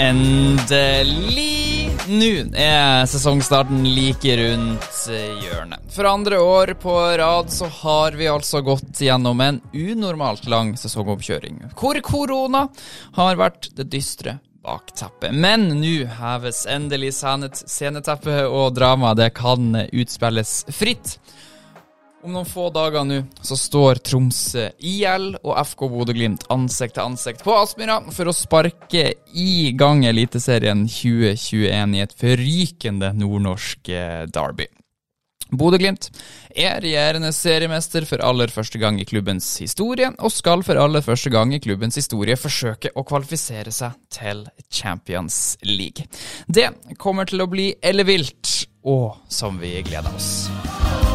Endelig! Nå er sesongstarten like rundt hjørnet. For andre år på rad så har vi altså gått gjennom en unormalt lang sesongoppkjøring, hvor korona har vært det dystre bakteppet. Men nå heves endelig sceneteppet, og dramaet det kan utspilles fritt. Om noen få dager nå så står Tromsø IL og FK Bodø-Glimt ansikt til ansikt på Aspmyra for å sparke i gang Eliteserien 2021 i et forrykende nordnorsk eh, derby. Bodø-Glimt er regjerende seriemester for aller første gang i klubbens historie, og skal for aller første gang i klubbens historie forsøke å kvalifisere seg til Champions League. Det kommer til å bli ellevilt, og som vi gleder oss.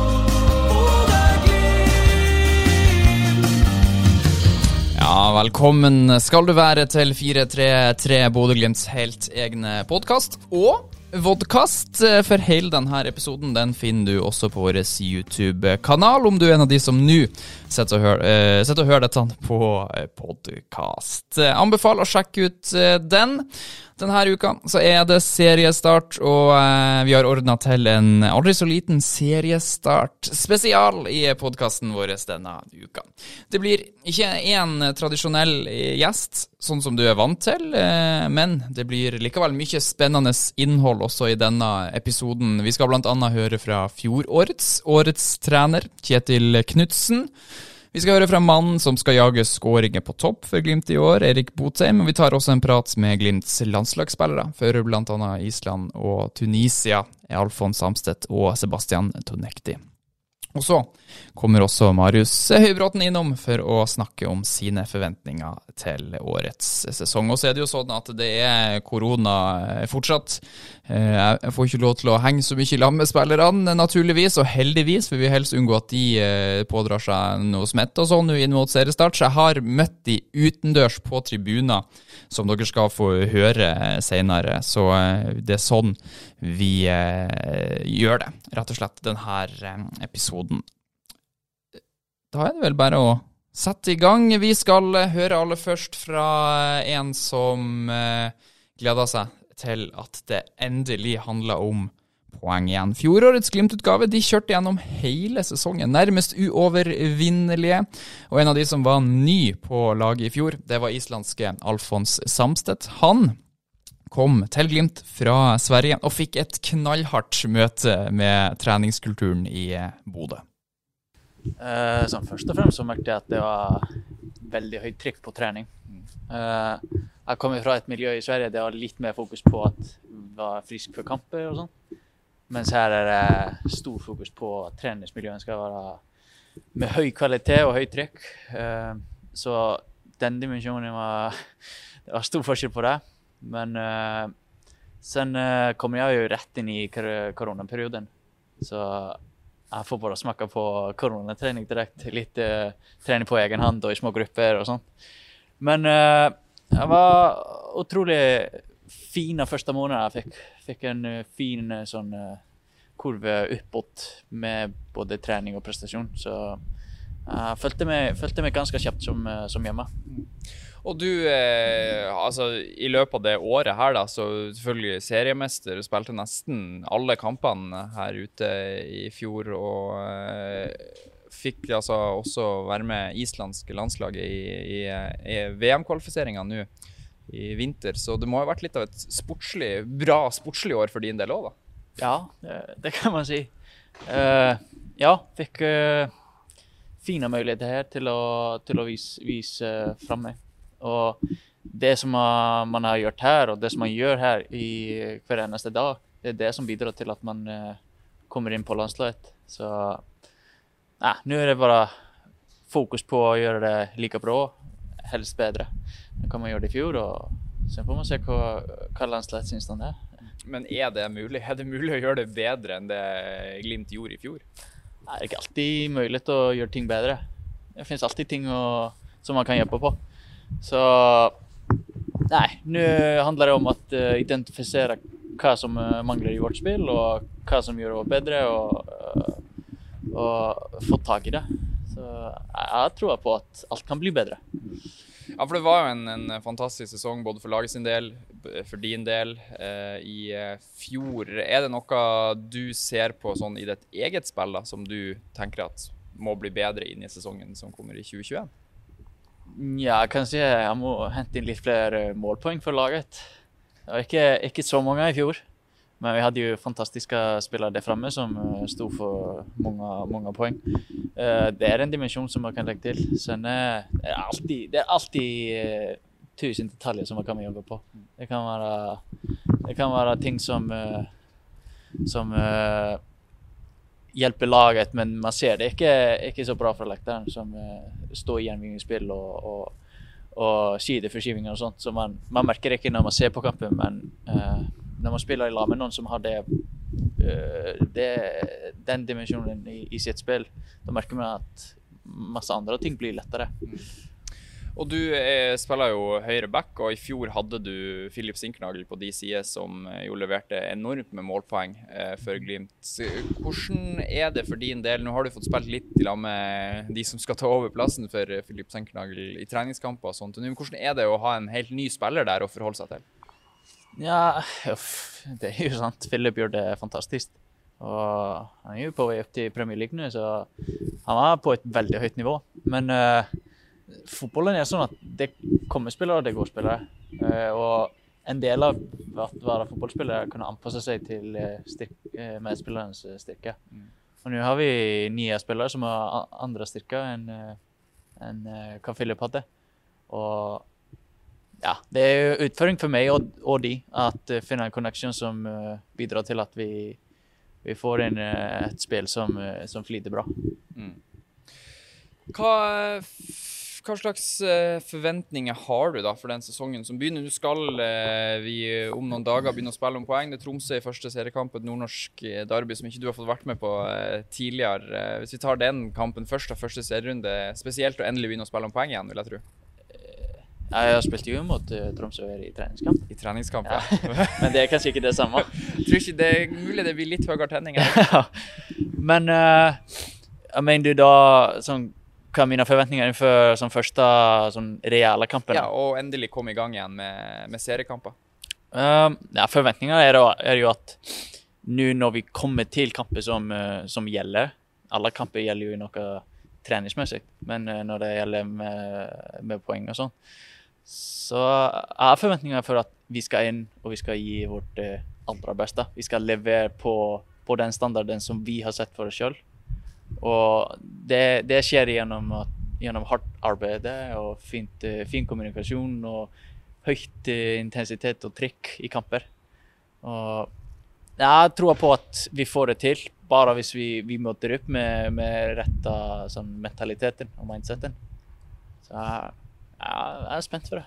Ja, velkommen skal du være til 433 Bodø-Glimts helt egne podkast. Og vodkast for hele denne episoden den finner du også på vår YouTube-kanal, om du er en av de som nå sitter uh, og hører dette på podkast. Anbefaler å sjekke ut den. Denne uka så er det seriestart, og eh, vi har ordna til en aldri så liten seriestart spesial i podkasten vår denne uka. Det blir ikke én tradisjonell gjest, sånn som du er vant til, eh, men det blir likevel mye spennende innhold også i denne episoden. Vi skal annet høre fra fjorårets årets trener, Kjetil Knutsen. Vi skal høre fra mannen som skal jage skåringer på topp for Glimt i år, Erik Botheim. Og vi tar også en prat med Glimts landslagsspillere, for bl.a. Island og Tunisia, Alfons Samstedt og Sebastian Tonekti. Og så kommer også Marius Høybråten innom for å snakke om sine forventninger til årets sesong. Og så er det jo sånn at det er korona fortsatt. Eh, jeg får ikke lov til å henge så mye sammen med spillerne, naturligvis, og heldigvis, for vi vil helst unngå at de eh, pådrar seg noe smitte og sånn inn mot seriestart. Så jeg har møtt de utendørs på tribuner, som dere skal få høre senere. Så eh, det er sånn vi gjør det, rett og slett, denne episoden. Da er det vel bare å sette i gang. Vi skal høre aller først fra en som eh, gleder seg til at det endelig handler om poeng igjen. Fjorårets Glimt-utgave de kjørte gjennom hele sesongen, nærmest uovervinnelige. Og en av de som var ny på laget i fjor, det var islandske Alfons Samstedt. Han kom til Glimt fra Sverige og fikk et knallhardt møte med treningskulturen i Bodø. Eh, først og fremst så merket jeg at det var veldig høyt trykk på trening. Eh, jeg kommer fra et miljø i Sverige der det var litt mer fokus på at var frisk for kamper og sånn. Mens her er det stor fokus på at treningsmiljøet skal være med høy kvalitet og høyt trykk. Eh, så den dimensjonen var Det var stor forskjell på det. Men sen kommer jeg jo rett inn i koronaperioden. Så jeg får bare smaka på coronaträning direkte. Litt uh, trening på egen hand og i små grupper og sånt. Men uh, det var utrolig fine første måneder jeg fikk. Fikk en uh, fin sånn kurve oppåt med både trening og prestasjon. Så jeg følte meg, følte meg ganske kjapt som, som hjemme. Og du, eh, altså i løpet av det året her, da, så selvfølgelig seriemester, spilte nesten alle kampene her ute i fjor. Og eh, fikk altså også være med islandske landslaget i, i, i VM-kvalifiseringa nå i vinter. Så det må ha vært litt av et sportslig, bra sportslig år for din del òg, da? Ja, det, kan man si. Uh, ja, fikk uh, fine muligheter her til å, til å vise, vise uh, fram meg. Og det som man har gjort her, og det som man gjør her i hver eneste dag, det er det som bidrar til at man eh, kommer inn på landslaget. Så nei, nå er det bare fokus på å gjøre det like bra, helst bedre. Det kan man gjøre det i fjor, og så får man se hva, hva landslagstilstanden er. Men er det mulig? Er det mulig å gjøre det bedre enn det Glimt gjorde i fjor? Det er ikke alltid mulig å gjøre ting bedre. Det finnes alltid ting å, som man kan hjelpe på. Så Nei, nå handler det om å uh, identifisere hva som uh, mangler i vårt spill, og hva som gjør det bedre, og, uh, og få tak i det. Så jeg, tror på at alt kan bli bedre. Ja, for det var jo en, en fantastisk sesong både for laget sin del, for din del. Eh, I eh, fjor, er det noe du ser på sånn i ditt eget spill da, som du tenker at må bli bedre inn i sesongen som kommer i 2021? Ja, kanskje jeg må hente inn litt flere målpoeng for laget. Det var ikke, ikke så mange i fjor, men vi hadde jo fantastiske spillere der framme som eh, sto for mange, mange poeng. Eh, Det er en dimensjon som man kan legge til. Sen er det alltid, det er alltid eh, tusen detaljer som man kan jobbe på. Det kan være, det kan være ting som, som hjelper laget, men man ser det ikke, ikke så bra fra lekteren som uh, står i gjenvinningsspill og, og, og sideforskyvinger og sånt. Så man, man merker ikke når man ser på kampen, men uh, når man spiller i lag med noen som har det, uh, det den dimensjonen i, i sitt spill, da merker man at masse andre ting blir lettere. Og du eh, spiller jo høyre back, og i fjor hadde du Filip Sinkernagel på de sider som eh, jo leverte enormt med målpoeng eh, for Glimt. Hvordan er det for din del? Nå har du fått spilt litt i lag med de som skal ta over plassen for eh, Filip Sinkernagel i treningskamper og sånt. Men hvordan er det å ha en helt ny spiller der å forholde seg til? Ja, det er jo sant. Philip gjør det fantastisk. Og han er jo på vei opp til Premier League nå, så han var på et veldig høyt nivå. Men eh, fotballen er sånn at det kommer spillere, og det går spillere. Eh, og en del av hvert være fotballspiller er kunne anpasse seg til eh, eh, medspillerens styrke. Og nå har vi nye spillere som har andre styrker enn eh, hva Philip hadde. Og ja, det er jo utfordring for meg og, og de at uh, finne en connection som uh, bidrar til at vi, vi får inn uh, et spill som, uh, som flyter bra. Hva, f- hva slags eh, forventninger har du da for den sesongen som begynner? Nå skal eh, vi om noen dager begynne å spille om poeng. Det er Tromsø i første seriekamp, et nordnorsk eh, derby som ikke du har fått vært med på eh, tidligere. Eh, Hvis vi tar den kampen først av første serierunde, spesielt å endelig begynne å spille om poeng igjen, vil jeg tro. Jeg har spilt jo mot Tromsø i treningskamp, I treningskamp, Ja. ja. men det er kanskje ikke det samme. tror ikke det er mulig det blir litt høyere tenning. Ja. men uh, jeg mener du da sånn, hva er mine forventninger innenfor sånn, første sånn, reelle kampen? Ja, og endelig komme i gang igjen med, med seriekamper. Um, ja, forventninga er, er jo at nå når vi kommer til kamper som, eh, som gjelder Alle kamper gjelder jo noe treningsmessig, men eh, når det gjelder med, med poeng og sånn, så er forventningene for at vi skal inn og vi skal gi vårt eh, aller beste. Vi skal levere på, på den standarden som vi har sett for oss sjøl. Og det, det skjer gjennom, at- gjennom hardt arbeid og fint, fin kommunikasjon og høyt intensitet og trykk i kamper. Og jeg tror på at vi får det til, bare hvis vi, vi møter opp med, med retta sånn, mentaliteten og mindseten. Så jeg, jeg er spent for det.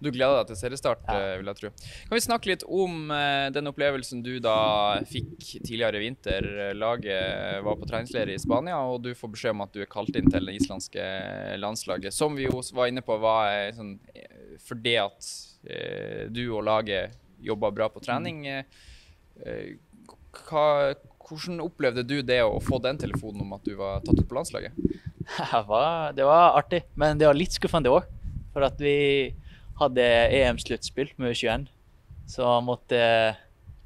Du gleder deg til seriestart, Ja. eh, vil jeg tro. Kan vi snakke litt om eh, den opplevelsen du da fikk tidligere i vinter? Laget var på treningsleir i Spania, og du får beskjed om at du er kalt inn til det islandske landslaget. Som vi jo var inne på var sånn, eh, fordi at du og laget jobba bra på trening. eh, Hva, hvordan opplevde du det å få den telefonen om at du var tatt ut på landslaget? Det var, det var artig, men det var litt skuffende òg. For at vi hadde EM-sluttspill med U21. Så måtte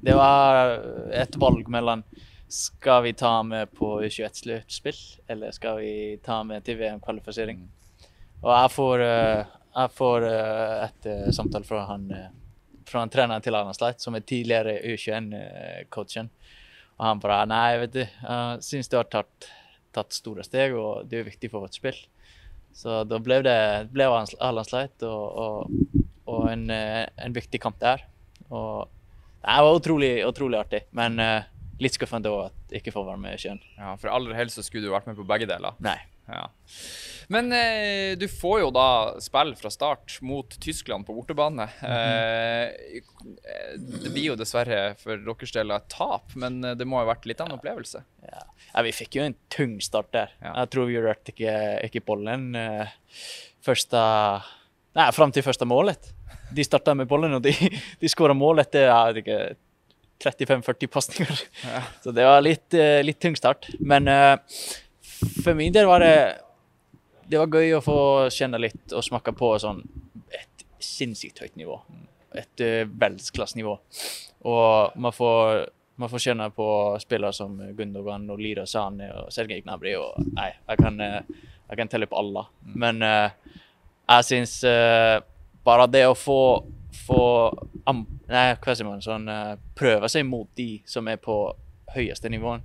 Det var et valg mellom skal vi ta med på U21-sluttspill, eller skal vi ta med til VM-kvalifisering. Og jeg får, eh, jeg får eh, et eh, samtale fra han, fra han treneren til Arne Sleit, som er tidligere U21-coachen. Og han bare Nei, vet du, jeg syns du har tatt, tatt store steg, og det er jo viktig for vårt spill. Så da ble det ble Arland Sleit og, og, og en, eh, en viktig kamp der. Og det var utrolig, utrolig artig, men uh, litt skuffende òg at jeg ikke får være med sjøl. Ja, For aller helst så skulle du vært med på begge deler. Nei. Ja. Men eh, du får jo da spille fra start mot Tyskland på bortebane. eh, det blir jo dessverre for deres del et tap, men det må ha vært litt av en opplevelse. Ja. ja, vi fikk jo en tung start der. Ja. Jeg tror vi rørte ikke, ikke bollen eh, første Nei, fram til første målet. De starta med bollen, og de, de skåra mål etter jeg vet ikke, 35-40 pasninger. Ja. Så det var litt, eh, litt tung start. Men eh, for min del var det det var gøy å få kjenne litt og smake på sånn et sinnssykt høyt nivå. Et uh, verdensklassenivå. Og man får, man får kjenne på spillere som Gundogan og Lira Sani og Sergej Gnabry. Og, nei, jeg kan, uh, jeg kan telle på alle. Men uh, jeg syns bare det å få, få nei, hva sier man, sånn, prøve seg mot de som er på høyeste nivåen,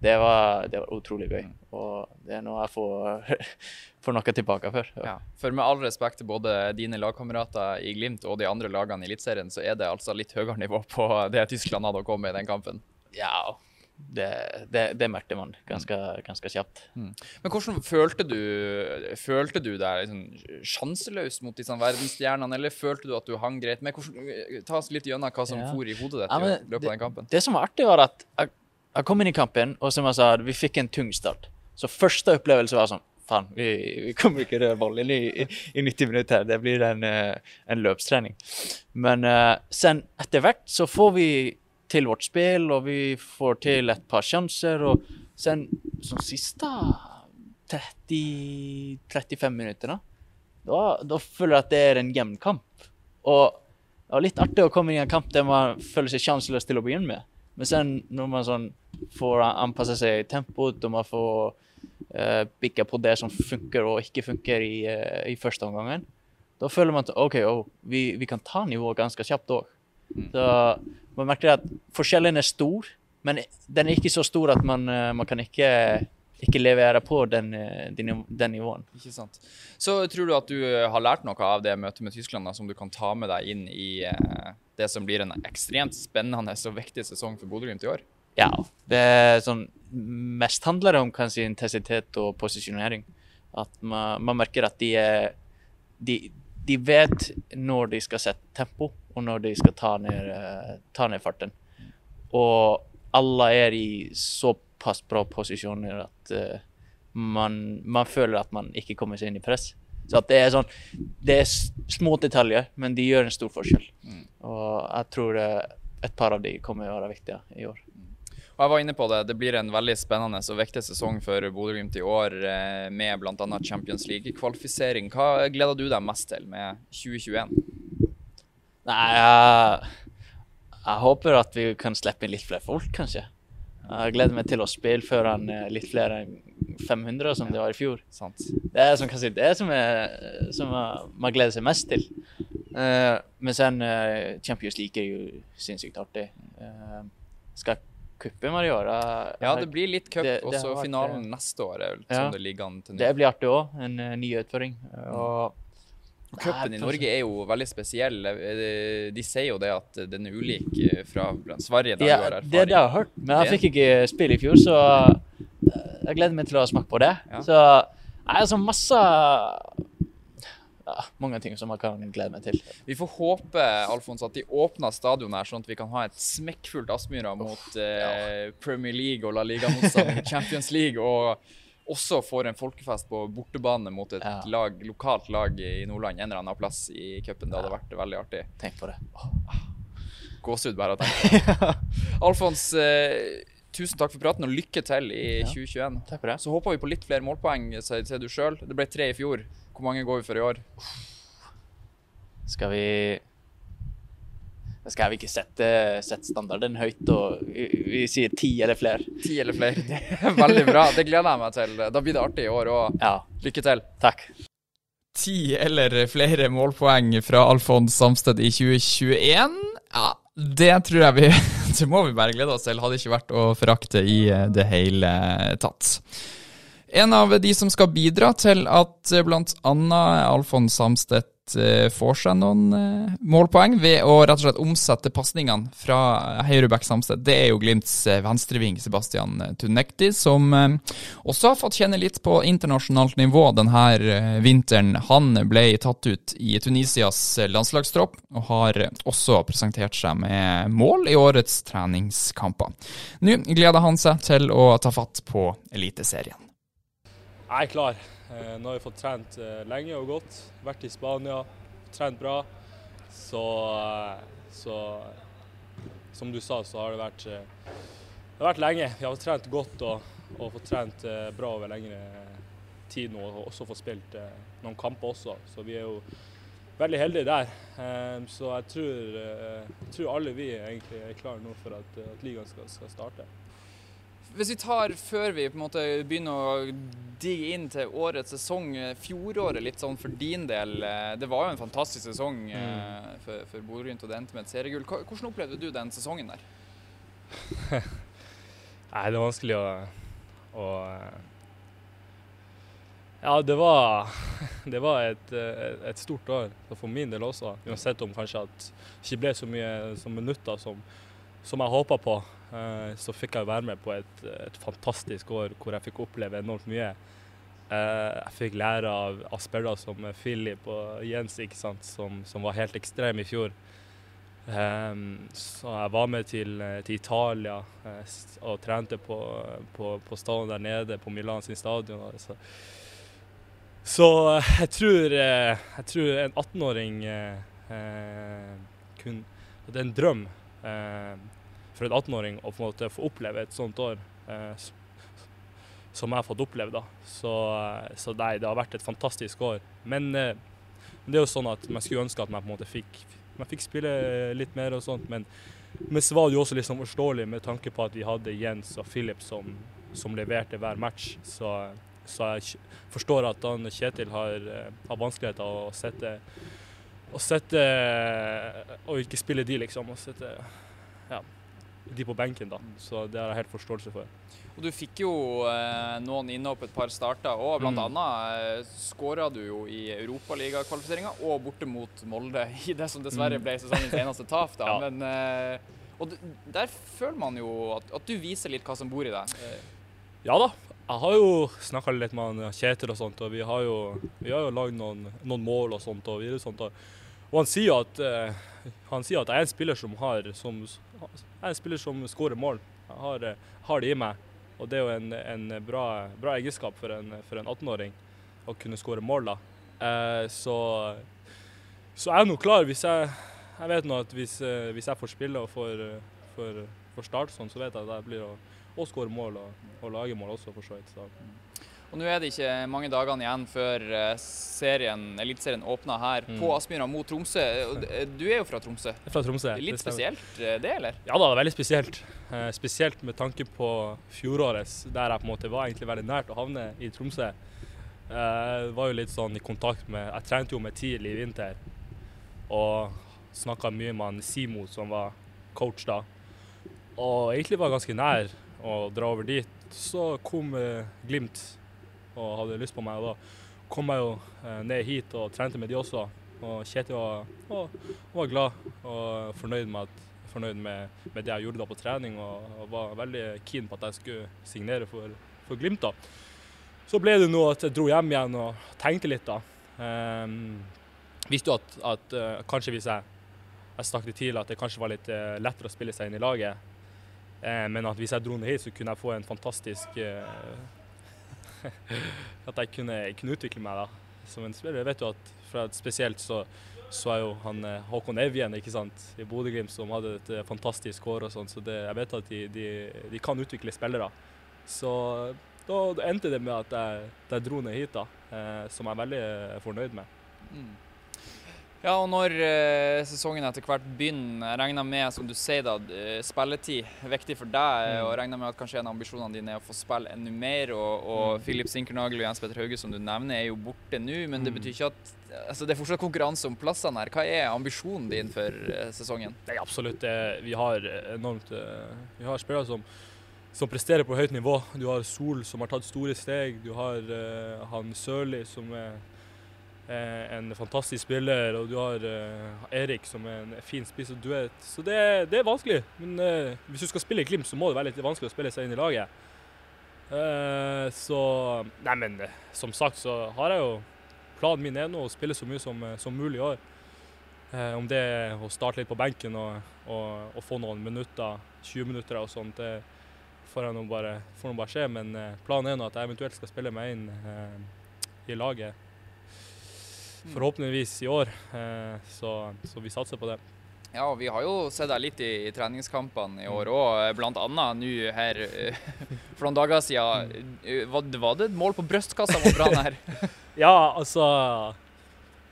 det var, det var, utrolig gøy. Og det er noe jeg får, får noe tilbake for. Ja. For med all respekt til både dine lagkamerater i Glimt og de andre lagene i Eliteserien, så er det altså litt høyere nivå på det Tyskland hadde å komme i den kampen? Ja, det, det, det merket man ganske, ganske kjapt. Mm. Men hvordan følte du Følte du deg liksom sjanseløs mot disse verdensstjernene, eller følte du at du hang greit med? Hvordan, ta oss litt gjennom hva som ja. for i hodet ditt ja, i løpet av den kampen. Det som var artig, var at jeg jeg kom inn i kampen, og som jeg sa, vi fikk en tung start. Så første opplevelse var sånn Faen, vi, vi kommer ikke røre ballen i, i, 90 minutter. Det blir en, eh, en løpstrening. Men uh, sen etter hvert så får vi til vårt spill, og vi får til et par sjanser. Og sen som siste 30-35 minutter, da, da føler jeg at det er en jevn kamp. Og det var litt artig å komme inn i en kamp der man føler seg sjanseløs til å begynne med. Men sen når man sånn får anpasse seg i tempoet, og man får uh, bygge på det som funker og ikke funker i, uh, i første omgang, da føler man at OK, oh, vi, vi, kan ta nivået ganske kjapt òg. Mm. Så man merker at forskjellen er stor, men den er ikke så stor at man, uh, man kan ikke ikke levere på den, den, den, nivåen. Ikke sant. Så tror du at du har lært noe av det møtet med Tyskland da, som du kan ta med deg inn i eh, det som blir en ekstremt spennende og viktig sesong for Bodø-Glimt i år? Ja. Det er sånn Mest handler det om kanskje intensitet og posisjonering. At man, man merker at de de, de, vet når de skal sette tempo, og når de skal ta ned, ta ned farten. Og alle er i såpass bra posisjoner at uh, man, man, føler at man ikke kommer seg inn i press. Så det er sånn Det er små detaljer, men de gjør en stor forskjell. Mm. Og jeg tror et par av de kommer å være viktige i år. Og jeg var inne på det, det blir en veldig spennende og viktig sesong for Bodø-Glimt i år eh, med bl.a. Champions League-kvalifisering. Hva gleder du deg mest til med 2021? Nei, jeg, jeg håper at vi kan slippe inn litt flere folk, kanskje. Jeg gleder meg til å spille før han er litt flere enn 500, som det var i fjor. Sant. Det er som, si, det som, er, som man gleder seg mest til. Uh, men sen uh, Champions League er jo sinnssykt artig. Uh, skal cupen man år. Ja, det blir litt cup, og så finalen neste år. Er, ja, som det ligger an til. Det blir artig òg. En ny utføring. Og Cupen i Norge er jo veldig spesiell. De sier jo det at den er ulik fra Sverige. Der ja, du har erfaring. Det er det jeg har hørt, men jeg fikk ikke spill i fjor, så jeg gleder meg til å smake på det. Ja. Så jeg er så masse ja, mange ting som jeg kan glede meg til. Vi får håpe Alfons, at de åpner stadionet her, sånn at vi kan ha et smekkfullt Aspmyra mot eh, Premier League og La Liga-motstand Champions League. og også får en folkefest på bortebane mot et ja. lag, lokalt lag i Nordland en eller annen plass i cupen. Det hadde vært veldig artig. Tenk på det. Gåsehud bare å tenke på. Alfons, eh, tusen takk for praten og lykke til i ja. 2021. Takk for det. Så håper vi på litt flere målpoeng, sier du sjøl. Det ble tre i fjor. Hvor mange går vi for i år? Skal vi skal vi ikke sette, sette standarden høyt og vi, vi, sier ti eller flere. Ti eller flere. Veldig bra. Det gleder jeg meg til. Da blir det artig i år òg. Ja. Lykke til. Takk. Ti eller flere målpoeng fra Alfons Samsted i 2021. Ja, det tror jeg vi Det må vi bare glede oss til. Hadde ikke vært å forakte i det hele tatt. En av de som skal bidra til at bl.a. Alfons Samstedt eh, får seg noen eh, målpoeng ved å rett og slett omsette pasningene fra Høyrebekk Samstedt, det er jo Glimts venstreving Sebastian Tunekti, som også har fått kjenne litt på internasjonalt nivå denne vinteren. Han ble tatt ut i Tunisias landslagstropp, og har også presentert seg med mål i årets treningskamper. Nå gleder han seg til å ta fatt på Eliteserien. Jeg er klar. Eh, nå har jeg fått trent eh, lenge og godt. Vært i Spania, trent bra. Så, eh, så som du sa, så har det vært, det har vært lenge. Jeg har trent godt og, og fått trent bra over lengre, tid nå og også fått spilt noen kamper også. Så vi er jo veldig heldige der. Så jeg tror, jeg tror, alle vi egentlig er klare nå for at, at ligaen skal, skal, starte. Hvis vi tar før vi på en måte begynner å digge inn til årets sesong, eh, fjoråret litt sånn for din del. Eh, det var jo en fantastisk sesong mm. for, for Bodø-Glimt, og det endte med et seriegull. Hvordan opplevde du den sesongen der? Nei, det er vanskelig å, å Ja, det var, det var et, et, stort år for min del også. Uansett om kanskje at det ikke ble så mye som minutter som, som jeg håpa på. Eh, så fikk jeg være med på et, et, fantastisk år hvor jeg fikk oppleve enormt mye. Eh, jeg fikk lære av, av spillere som Philip og Jens, ikke sant, som, som var helt ekstreme i fjor. Um, så jeg var med til, til Italia uh, og trente på, på, på stadion der nede, på Milan sin stadion. Altså. Så jeg tror, jeg tror en 18-åring uh, kun Det er en drøm for en 18-åring å få oppleve et sånt år som jeg har fått oppleve. Da. Så, så nei, det har vært et fantastisk år. Men det er jo sånn at man skulle ønske at man på en måte fikk fikk spille litt mer og sånt, men, men så var det jo også liksom forståelig med tanke på at vi hadde Jens og Philip som, som leverte hver match. Så, så, jeg forstår at han Kjetil har, eh, har vanskeligheter å sette å sette Og ikke spille de, liksom. Og sette ja, de på benken, da. Så det har jeg helt forståelse for. Og Du fikk jo eh, noen innhopp et par starter, og bl.a. Mm. Eh, skåra du jo i Europaligakvalifiseringa og borte mot Molde i det som dessverre mm. ble sesongens eneste tap. da. Ja. Men, eh, og Der føler man jo at, at, du viser litt hva som bor i deg. Ja da. Jeg har jo snakka litt med Kjetil og sånt, og vi har jo, vi har jo lagd noen, noen, mål og sånt. Og, videre, sånt, og, og han sier at uh, han sier at jeg er en spiller som har som, jeg er en spiller som skårer mål. Jeg har, har det i meg. Og det er jo en, en bra, bra, egenskap for en, en 18-åring å kunne skåre mål, da. Uh, så, så jeg er nå klar. Hvis jeg, jeg vet nå at hvis, uh, hvis, jeg får spille og får, får, får starte sånn, så vet jeg at det blir å, å skåre mål og, og, lage mål også, for så vidt. Og Nå er det ikke mange dagene igjen før eh, serien, Eliteserien åpner her mm. på Aspmyra mot Tromsø. Du er jo fra Tromsø. Jeg er fra Tromsø. Litt spesielt eh, det, eller? Ja da, det er veldig spesielt. Eh, spesielt med tanke på fjorårets, der jeg på en måte var egentlig veldig nært å havne i Tromsø. Jeg var jo litt sånn i kontakt med Jeg trente jo med TIL i vinter. Og snakka mye med han Simo, som var coach da. Og egentlig var ganske nær å dra over dit. Så kom Glimt og hadde lyst på meg. Og da kom jeg jo eh, ned hit og trente med de også. Og Kjetil var, var, glad og fornøyd med, at, fornøyd med, med det jeg gjorde da på trening, og, og, var veldig keen på at jeg skulle signere for, for Glimt. da. Så ble det nå at jeg dro hjem igjen og tenkte litt, da. Um, visste jo at, at uh, kanskje hvis jeg, jeg snakket det at det kanskje var litt uh, lettere å spille seg inn i laget. Uh, men at hvis jeg dro ned hit, så kunne jeg få en fantastisk at jeg kunne, kunne, utvikle meg da, som en spiller. Jeg vet jo at fra spesielt så, så er jo han eh, Håkon Evjen ikke sant, i Bodø-Glimt som hadde et eh, fantastisk år og sånn, så det, jeg vet at de, de, de, kan utvikle spillere. Så da endte det med at jeg, jeg dro ned hit, da, eh, som jeg er veldig fornøyd med. Mm. Ja, og når eh, sesongen etter hvert begynner, regner med, som du sier da, eh, spilletid er viktig for deg, mm. og regner med at kanskje en av ambisjonene dine er å få spille enda mer, og, og mm. Filip Sinkernagel og Jens Petter Hauge, som du nevner, er jo borte nå, men det mm. betyr ikke at altså, det er fortsatt konkurranse om plassene her. Hva er ambisjonen din for eh, sesongen? Det er absolutt. Vi har enormt eh, Vi har spillere som som presterer på høyt nivå. Du har Sol som har tatt store steg. Du har uh, han Sørli som er Eh, en fantastisk spiller, og du har eh, Erik som er en fin spiss og duett. Så det, det, er vanskelig. Men uh, hvis du skal spille i Glimt, så må det være litt vanskelig å spille seg inn i laget. så Nei, men som sagt så har jeg jo Planen min er nå å spille så mye som, som mulig i år. om det er å starte litt på benken og, og, og få noen minutter, 20 minutter og sånt, det får nå bare, bare skje. Men planen er nå at jeg eventuelt skal spille meg inn i laget Forhåpentligvis i år, eh, så, så vi satser på det. Ja, vi har jo sett deg litt i, i treningskampene i år òg, bl.a. nå her eh, for noen dager siden. Eh, Var, det- var det et mål på brystkassa mot Brann her? Ja, altså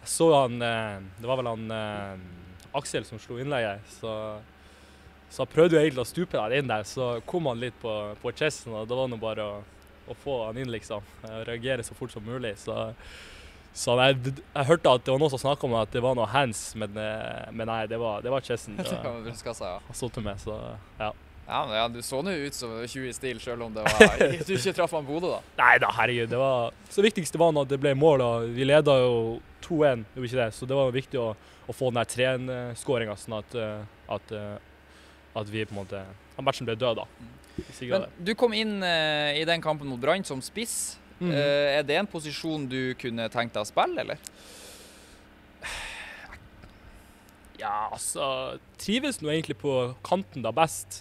Jeg så han eh, Det var vel han eh, Aksel som slo innlegget, så så jeg prøvde jo egentlig å stupe der inn der, så kom han litt på, på chesten, og det var nå bare å, å få han inn, liksom. Eh, Reagere så fort som mulig. Så, så jeg, jeg hørte at det var noen som snakka om at det var noe hands, men, eh, men nei, det var, det var chesten Det jeg var brystkassa, ja. satt med, så ja. Ja, men ja, Du så nå ut som 20 i stil, selv om det var, du ikke traff han Bodø, da. Nei da, herregud. Det var, så viktigste var at det ble mål. og Vi leda jo 2-1, gjorde ikke det? så det var viktig å, å få den der 3-1-skåringa, sånn at, eh, at, eh, at vi på en måte At matchen ble død, da. Men du kom inn i den kampen mot Brann som spiss. Mm. Eh, er det en posisjon du kunne tenkt deg å spille, eller? Ja, altså Trives nå egentlig på kanten da best.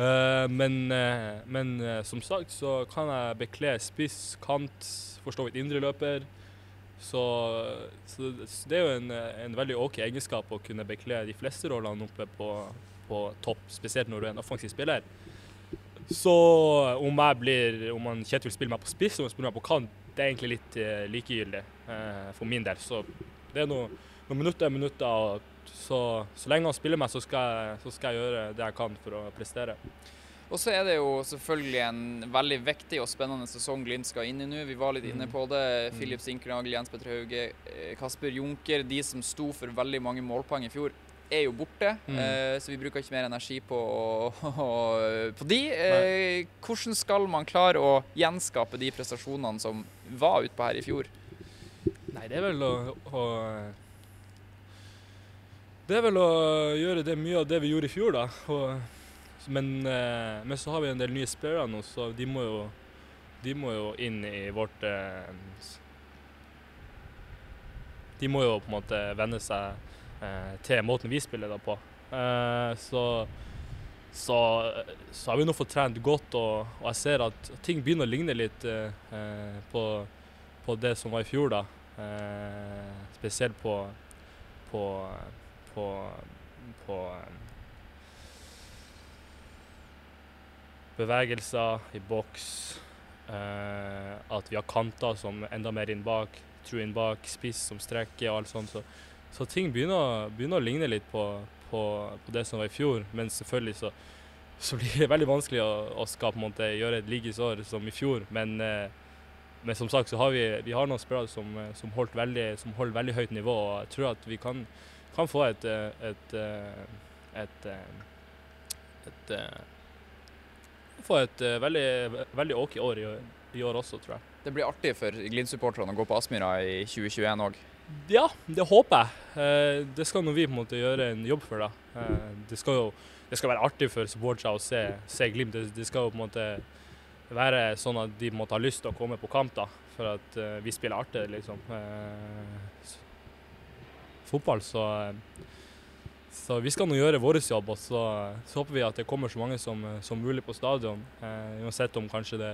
Eh, men, eh, men som sagt så kan jeg bekle spiss, kant, for så vidt indreløper. Så, så, det er jo en, en veldig OK egenskap å kunne bekle de fleste rollene oppe på, på topp, spesielt når du er en offensiv spiller. Så om jeg blir, om han Kjetil spiller meg på spiss og spiller meg på kant, det er egentlig litt eh, likegyldig eh, for min del. Så det er noe, noen minutter er minutter. og så, så lenge han spiller meg, så skal, jeg, så skal jeg gjøre det jeg kan for å prestere. Og så er det jo selvfølgelig en veldig viktig og spennende sesong Glimt skal inn i nå. Vi var litt inne på det. Mm. Filip Sinkernagel, Jens Petter Hauge, eh, Kasper Junker. De som sto for veldig mange målpoeng i fjor, er jo borte. Mm. Eh, så vi bruker ikke mer energi på, på de. Eh, hvordan skal man klare å gjenskape de prestasjonene som var utpå her i fjor? Nei, det er vel å, å Det er vel å gjøre det mye av det vi gjorde i fjor, da. Og, men, eh, men så har vi en del nye spillere nå, så de må jo, de må jo inn i vårt eh, De må jo på en måte venne seg til måten vi spiller da på. Eh, så, så, så har vi nå fått trent godt, og, og jeg ser at ting begynner å ligne litt eh, eh, på, på det som var i fjor, da. Eh, spesielt på på, på, på eh, bevegelser i boks. Eh, at vi har kanter som enda mer inn bak, tru inn bak, spiss som strekker og alt sånt. Så, så ting begynner, begynner å ligne litt på, på, på det som var i fjor. Men selvfølgelig så, så blir det veldig vanskelig å, å skal måte gjøre et likesår som i fjor. Men, eh, men som sagt så har vi, vi har noen spillere som, eh, som, holdt veldig, holder veldig høyt nivå. og Jeg tror at vi kan, kan få et, eh, et, et, et, få et veldig, veldig OK år i, i år også, tror jeg. Det blir artig for Glid-supporterne å gå på Aspmyra i 2021 òg. Ja, det håper jeg. Eh, Det skal nå vi på en måte gjøre en jobb for. da. Eh, Det skal jo det skal være artig for supportere å se, se Glimt. Det, skal jo på en måte være sånn at de måtte ha lyst til å komme på kamp, da, for at eh, vi spiller artig, liksom. Fotball, så Så vi skal nå gjøre vår jobb, og så, så håper vi at det kommer så mange som, som mulig på stadion. Uansett om kanskje det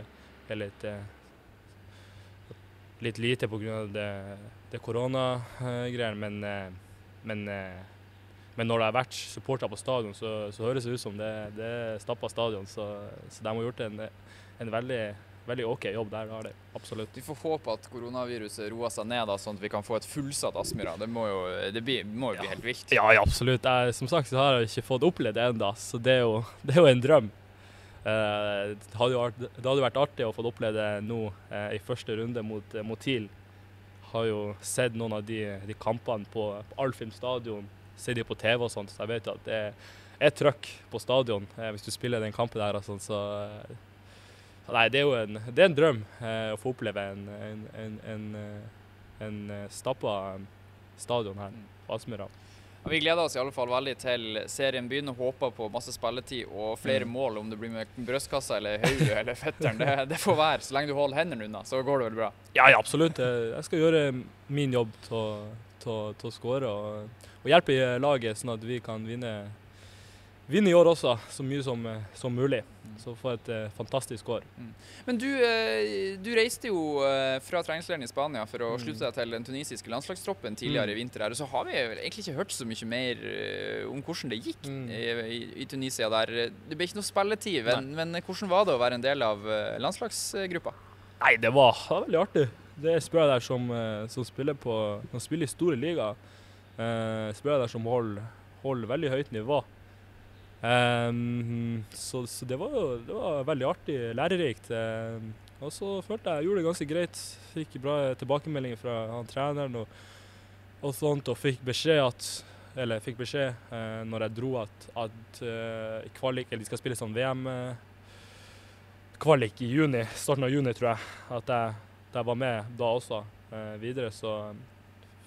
er litt litt lite pga. det, det koronagreiene, men, eh, men, eh, men når det har vært supportere på stadion, så, så høres det ut som det, det er stappa stadion. Så, så de har gjort en, en veldig, veldig OK jobb der. har de, Absolutt. Vi får håpe at koronaviruset roer seg ned, da, sånn at vi kan få et fullsatt Aspmyra. Det må jo, det bli, må jo bli Ja. helt vilt. Ja, ja, absolutt. Jeg, som sagt så har jeg ikke fått opplevd det ennå, så det er, jo, det er jo en drøm. Eh, det, hadde vært, det hadde vært artig å få oppleve det nå eh, i første runde mot, eh, mot TIL. Har jo sett noen av de, de kampene på, på Alfheim stadion, sett de på TV og sånt, så jeg vet at det er trøkk på stadion hvis du spiller den kampen der og sånn, så Nei, det er jo en, det er en drøm eh, å få oppleve en, en, en, en, stappa stadion her på Aspmyra. Vi gleder oss i alle fall veldig til serien begynner. Håper på masse spilletid og flere Mm. mål. Om det blir med brystkassa eller hodet eller fetteren, det, det får være. Så lenge du holder hendene unna, så går det vel bra. Ja, ja, absolutt. Jeg skal gjøre min jobb til å- skåre og, og hjelpe laget, sånn at vi kan vinne, vinne i år også, så mye som, som mulig. Så få et eh, fantastisk år. Men du, eh, du reiste jo eh, fra treningsleiren i Spania for å Mm. slutte deg til den tunisiske landslagstroppen tidligere Mm. i vinter. her, og Så har vi egentlig ikke hørt så mye mer eh, om hvordan det gikk Mm. i, i, i Tunisia der. Det ble ikke noe spilletid, men, men hvordan var det å være en del av eh, landslagsgruppa? Nei, det var, det var veldig artig. Det er spillere der som, eh, som spiller på som spiller i store ligaer. Spillere der som holder, holder veldig høyt nivå. Ehm, så så det, var, det var veldig artig, lærerikt. Um, og så følte jeg jeg gjorde det ganske greit. Fikk bra tilbakemeldinger fra han treneren og, og sånt, og fikk beskjed at eller fikk beskjed uh, når jeg dro at, at uh, kvalik, eller de skal spille sånn VM-kvalik kvalik i juni, starten av juni, tror jeg, at jeg, at jeg var med da også uh, videre. Så um,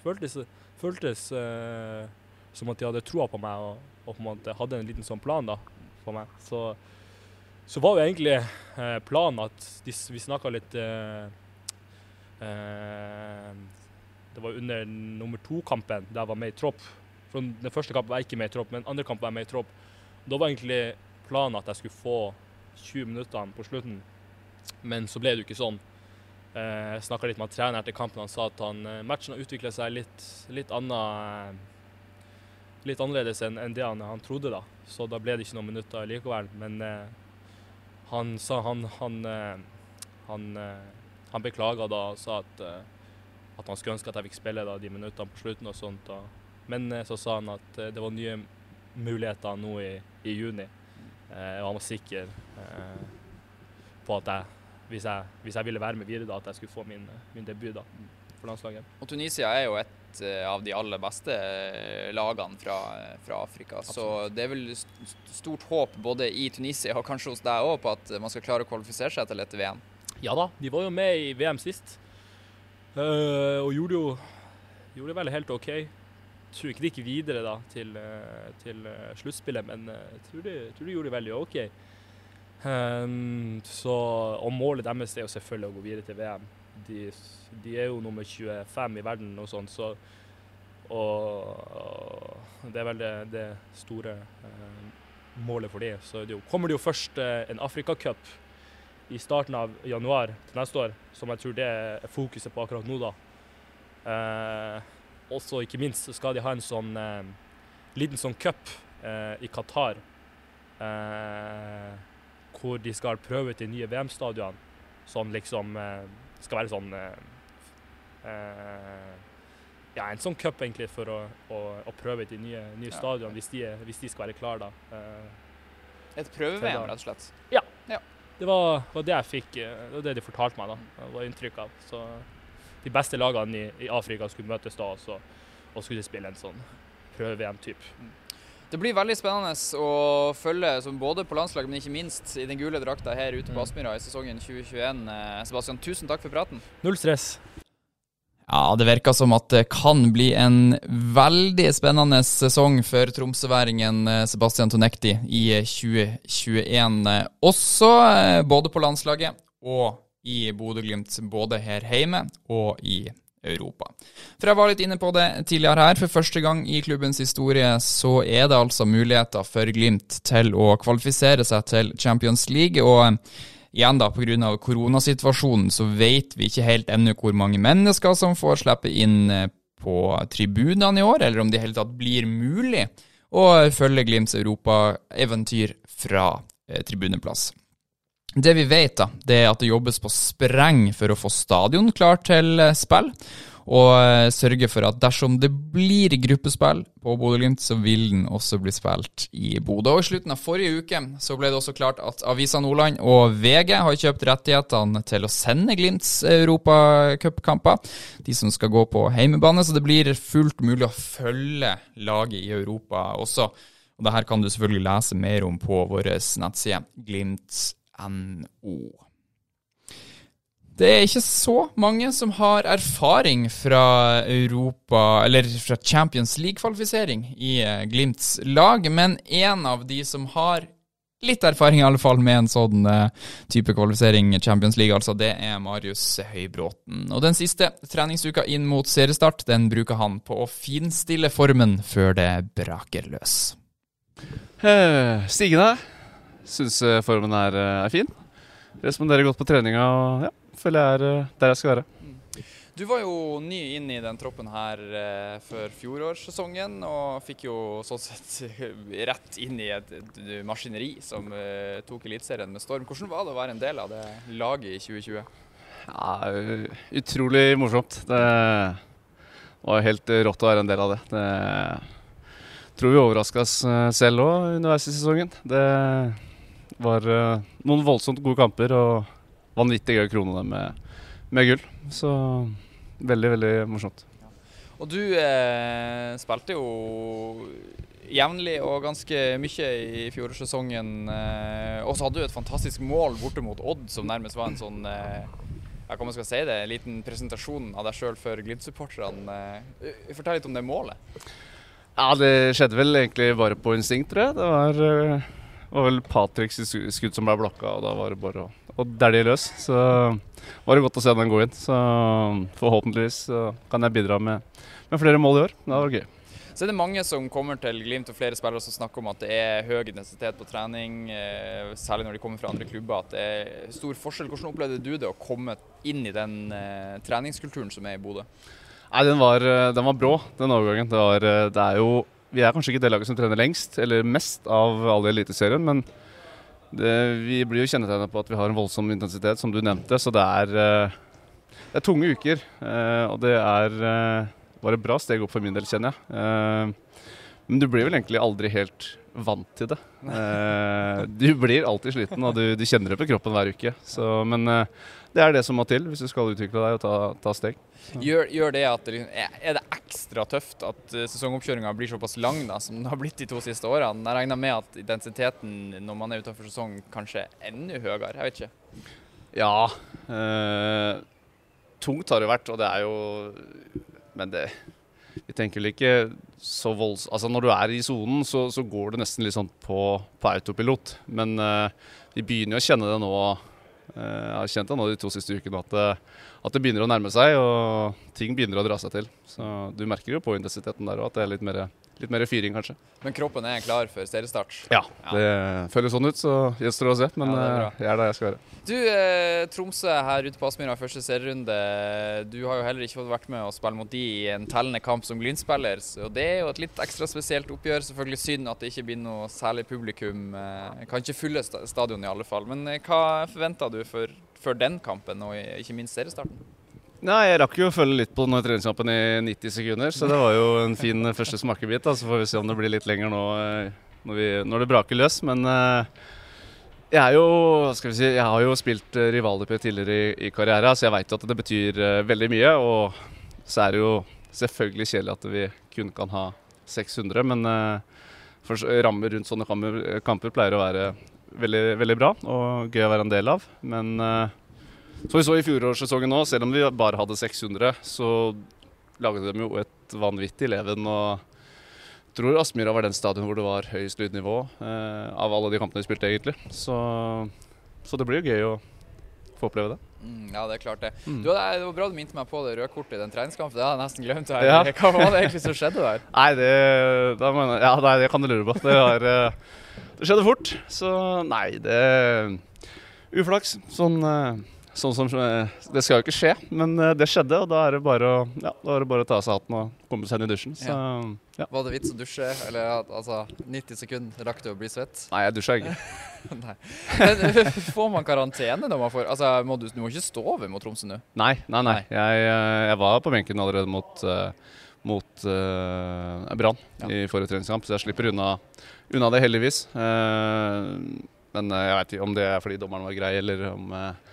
føltes, føltes eh, som at de hadde troa på meg og, og på en måte hadde en liten sånn plan da, for meg. Så, så var jo egentlig eh, planen at de, vi snakka litt eh, eh, Det var under nummer to-kampen der jeg var med i tropp. For Den første kampen var jeg ikke med i tropp, men andre kampen var jeg med i tropp. Da var egentlig planen at jeg skulle få 20 minutter på slutten, men så ble det jo ikke sånn. Eh, Jeg snakka litt med treneren etter kampen. Han sa at han, eh, matchen har utvikla seg litt, litt, annet, litt annerledes enn det han, han trodde. da. Så da ble det ikke noen minutter likevel. Men eh, han sa han han, eh, han, eh, han beklaga da og sa at, at han skulle ønske at jeg fikk spille da, de minuttene på slutten. og sånt. Da. Men så sa han at det var nye muligheter nå i, i juni. Eh, og han var sikker eh, på at jeg hvis, jeg, hvis jeg ville være med videre, da, at jeg skulle få min, min debut da, for landslaget. Og Tunisia er jo et eh, av de aller beste eh, lagene fra, fra Afrika. Så det er vel stort håp både i Tunisia og kanskje hos deg òg på at man skal klare å kvalifisere seg til et VM. Ja da, de var jo med i VM sist, Uh, og gjorde jo gjorde det vel helt OK. Tror ikke de gikk videre da til, til sluttspillet, men jeg tror de, tror de gjorde det veldig OK. Um, så, og målet deres er jo selvfølgelig å gå videre til VM. De, de er jo nummer 25 i verden og sånn, så og, det er vel det, det store eh, målet for de. Så det er kommer det jo først eh, en Afrikacup i starten av januar til neste år, som jeg tror det er fokuset på akkurat nå. da. Eh, også ikke minst skal de ha en sånn eh, liten sånn cup eh, i Qatar. Eh, hvor de skal prøve ut de nye VM-stadionene. Sånn liksom eh, Skal være sånn eh, eh, Ja, en sånn cup egentlig for å, å, å prøve ut de nye, nye Ja. stadionene, hvis, de hvis de skal være klare da. Eh, Et prøve-VM, rett og slett. det var, var det jeg fikk Det var det de fortalte meg, da. Det var inntrykk av. Så de beste lagene i, i Afrika skulle møtes da og skulle spille en sånn prøve-VM-type. Det blir veldig spennende å følge som både på landslaget, men ikke minst i den gule drakta her ute på Mm. Aspmyra i sesongen 2021. Eh, Sebastian, tusen takk for praten. Null stress. Ja, det virker som at det kan bli en veldig spennende sesong for tromsøværingen eh, Sebastian Tonekti i 2021. eh, Også både på landslaget og i Bodø-Glimt, både her hjemme og i Europa. For jeg var litt inne på det tidligere her. For første gang i klubbens historie så er det altså muligheter for Glimt til å kvalifisere seg til Champions League. og eh, Igjen da, Pga. koronasituasjonen så vet vi ikke helt ennå hvor mange mennesker som får slippe inn eh, på tribunene i år, eller om det i hele tatt blir mulig å følge Glimts europaeventyr fra eh, tribuneplass. Det vi vet, da, det er at det jobbes på spreng for å få stadion klar til eh, spill, og eh, sørge for at dersom det blir gruppespill på Bodø-Glimt, så vil den også bli spilt i Bodø. Og I slutten av forrige uke så ble det også klart at Avisa Nordland og VG har kjøpt rettighetene til å sende Glimts europacupkamper. De som skal gå på heimebane, så det blir fullt mulig å følge laget i Europa også. Og det her kan du selvfølgelig lese mer om på vår nettside glimt.no. Det er ikke så mange som har erfaring fra Europa, eller fra Champions League-kvalifisering i eh, Glimts lag, men en av de som har litt erfaring i alle fall med en sånn eh, type kvalifisering i Champions League, altså, det er Marius Høybråten. Og den siste treningsuka inn mot seriestart, den bruker han på å finstille formen før det braker løs. Eh, Stigende. Syns eh, formen er, eh, er fin. Responderer godt på treninga og ja, føler jeg er eh, der jeg skal være. Du var jo ny inn i den troppen her eh, før fjorårssesongen, og fikk jo sånn sett rett inn i et, et maskineri som eh, tok Eliteserien med storm. Hvordan var det å være en del av det laget i 2020? Ja, utrolig morsomt. Det var helt rått å være en del av det. det tror vi overraska oss selv òg underveis i sesongen. Det var eh, noen voldsomt gode kamper og vanvittig gøy å krone dem med, med gull. Så veldig, veldig morsomt. Og du eh, spilte jo jevnlig og ganske mye i fjorårssesongen. Eh, og så hadde du et fantastisk mål borte mot Odd, som nærmest var en sånn eh, ja, hva man skal si det, en liten presentasjon av deg sjøl for Glimt-supporterne. Eh, Fortell litt om det målet. Ja, det skjedde vel egentlig bare på instinkt, tror jeg. Det var, eh, var vel Patricks skudd som ble blokka, og da var det bare å, å dælje løs. Så var det godt å se den gå inn. Så forhåpentligvis kan jeg bidra med, med flere mål i år. Det var gøy. Så er det mange som kommer til Glimt og flere spillere som snakker om at det er høy intensitet på trening, eh, særlig når de kommer fra andre klubber. At det er stor forskjell. Hvordan opplevde du det å komme inn i den eh, treningskulturen som er i Bodø? Nei, den var, eh, den var brå, den overgangen. Det, var, det er jo Vi er kanskje ikke det laget som trener lengst, eller mest, av alle i Eliteserien, men det, vi blir jo kjennetegnet på at vi har en voldsom intensitet, som du nevnte. Så det er, eh, det er tunge uker. eh, Og det er eh, var et bra steg opp for min del, kjenner jeg. Men du blir vel egentlig aldri helt vant til det. Eh, Du blir alltid sliten, og du, du kjenner det på kroppen hver uke. Så, men eh, det er det som må til hvis du skal utvikle deg og ta, ta steg. Gjør, gjør det at det, liksom- er- Er det ekstra tøft at eh, sesongoppkjøringa blir såpass lang da, som den har blitt de to siste årene? Jeg regner med at intensiteten når man er utenfor sesong kanskje er enda høyere. Jeg vet ikke. Ja. Eh, tungt har det vært, og det er jo Men det Vi tenker vel ikke så volds... Altså når du er i sonen, så, så går det nesten litt sånn på, på autopilot. Men uh, vi begynner jo å kjenne det nå. Uh, jeg har kjent det nå de to siste ukene at det, at det begynner å nærme seg, og ting begynner å dra seg til. Så du merker jo på intensiteten der òg at det er litt mer, litt mer fyring, kanskje. Men kroppen er klar for seriestart. Ja, Ja. det føles sånn ut, så gjenstår det å se. Men Ja, eh, jeg er der jeg skal være. Du, eh, Tromsø her ute på Aspmyra første serierunde. Du har jo heller ikke fått vært med å spille mot de i en tellende kamp som Glimt-spiller. Så det er jo et litt ekstra spesielt oppgjør. Selvfølgelig synd at det ikke blir noe særlig publikum. Eh, kan ikke fylle sta- stadion i alle fall. Men hva forventer du for, for den kampen, og ikke minst seriestarten? Nei, Jeg rakk jo å følge litt på den treningskampen i 90 sekunder, så det var jo en fin eh, første smakebit. da, Så får vi se om det blir litt lenger nå eh, når, vi, når det braker løs. Men eh, jeg er jo, skal vi si, jeg har jo spilt rival-DP tidligere i, i karriere, så jeg veit at det betyr veldig mye. Og så er det jo selvfølgelig kjedelig at vi kun kan ha 600, men for, rammer rundt sånne kamper, kamper pleier å være veldig, veldig bra og gøy å være en del av. Men eh, som vi så i fjorårssesongen òg, selv om vi bare hadde 600, så laget de jo et vanvittig leven. og jeg tror Aspmyra var den stadion hvor det var høyest lydnivå eh, av alle de kampene vi spilte, egentlig. Så, så det blir jo gøy å få oppleve det. Mm, ja, det er klart det. Mm. Du, det var bra du minte meg på det røde kortet i den treningskampen. Det hadde jeg nesten glemt. Her. Ja. Hva var det egentlig som skjedde der? Nei, det, da mener, ja, nei, det kan du lure på. Det, var, eh, det skjedde fort. Så nei, det Uflaks. Sånn, eh, sånn som eh, Det skal jo ikke skje, men eh, det skjedde, og da er det bare å, ja, da er det bare å ta av seg hatten og komme seg inn i dusjen. Så ja. Var det vits å dusje? Eller altså 90 sekunder rakk du å bli svett? Nei, jeg dusja ikke. Nei. Men får man karantene når man får Altså, må du, du må ikke stå over mot Tromsø nå? Nei, nei, nei. Jeg, eh, jeg var på benken allerede mot, eh, mot uh, Brann Ja. i forrige treningskamp, så jeg slipper unna, unna det heldigvis. Uh, men eh, jeg vet ikke om det er fordi dommeren var grei, eller om, eh,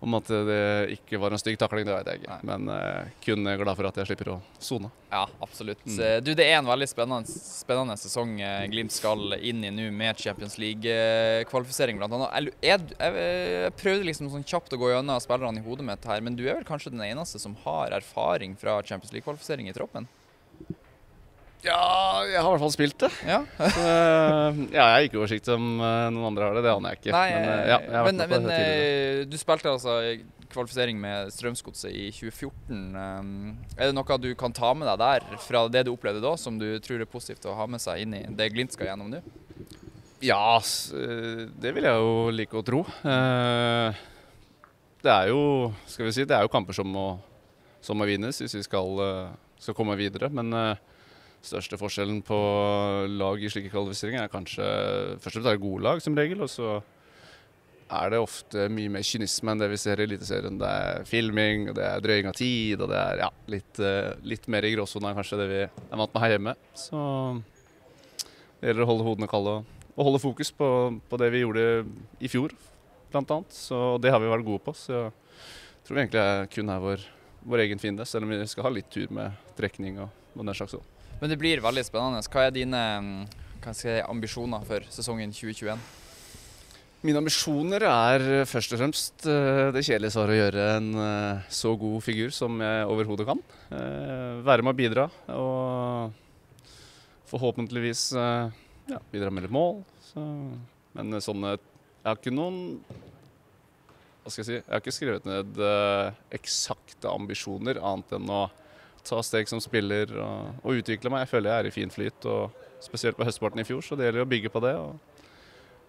om at det ikke var en stygg takling. Det vet jeg ikke. Nei. Men uh, kun glad for at jeg slipper å sone. Ja, absolutt. Mm. Eh, Du, Det er en veldig spennende, spennende sesong eh, Glimt skal inn i nå, med Champions League-kvalifisering bl.a. Jeg, jeg, jeg prøvde liksom sånn kjapt å gå gjennom spillerne i hodet mitt her, men du er vel kanskje den eneste som har erfaring fra Champions League-kvalifisering i troppen? Ja, jeg har i hvert fall spilt det. Ja. Så, eh, ja, jeg har ikke oversikt om eh, noen andre har det. Det aner jeg ikke. Nei, men eh, ja, jeg men, men du spilte altså kvalifisering med Strømsgodset i 2014. Um, Er det noe du kan ta med deg der, fra det du opplevde da, som du tror er positivt å ha med seg inn i det Glimt skal gjennom nå? Ja, det vil jeg jo like å tro. Det er jo skal vi si, det er jo kamper som må, som må vinnes hvis vi skal, skal komme videre. Men største forskjellen på lag i slike kvalifiseringer er kanskje først og fremst er det gode lag som regel. og så er det ofte mye mer kynisme enn det vi ser i Eliteserien. Det er filming, og det er drøying av tid, og det er ja, litt, eh, litt mer i gråsona enn kanskje det vi er vant med her hjemme. Så det gjelder å holde hodene kalde og, holde fokus på, på det vi gjorde i fjor, annet. Så det har vi vært gode på. Så jeg tror vi egentlig er kun er vår, vår egen fiende, selv om vi skal ha litt tur med trekning og, og den slags òg. Men det blir veldig spennende. Hva er dine mm, hva si, ambisjoner for sesongen 2021? Mine ambisjoner er først og fremst eh, det kjedelige svaret å gjøre en eh, så god figur som jeg overhodet kan. Eh, Være med å bidra og forhåpentligvis ja, bidra med litt mål. Så, men sånne Jeg har ikke noen Hva skal jeg si? Jeg har ikke skrevet ned eksakte ambisjoner, annet enn å ta steg som spiller og, og utvikle meg. Jeg føler jeg er i fin flyt, og spesielt på høstparten i fjor, så det gjelder å bygge på det. og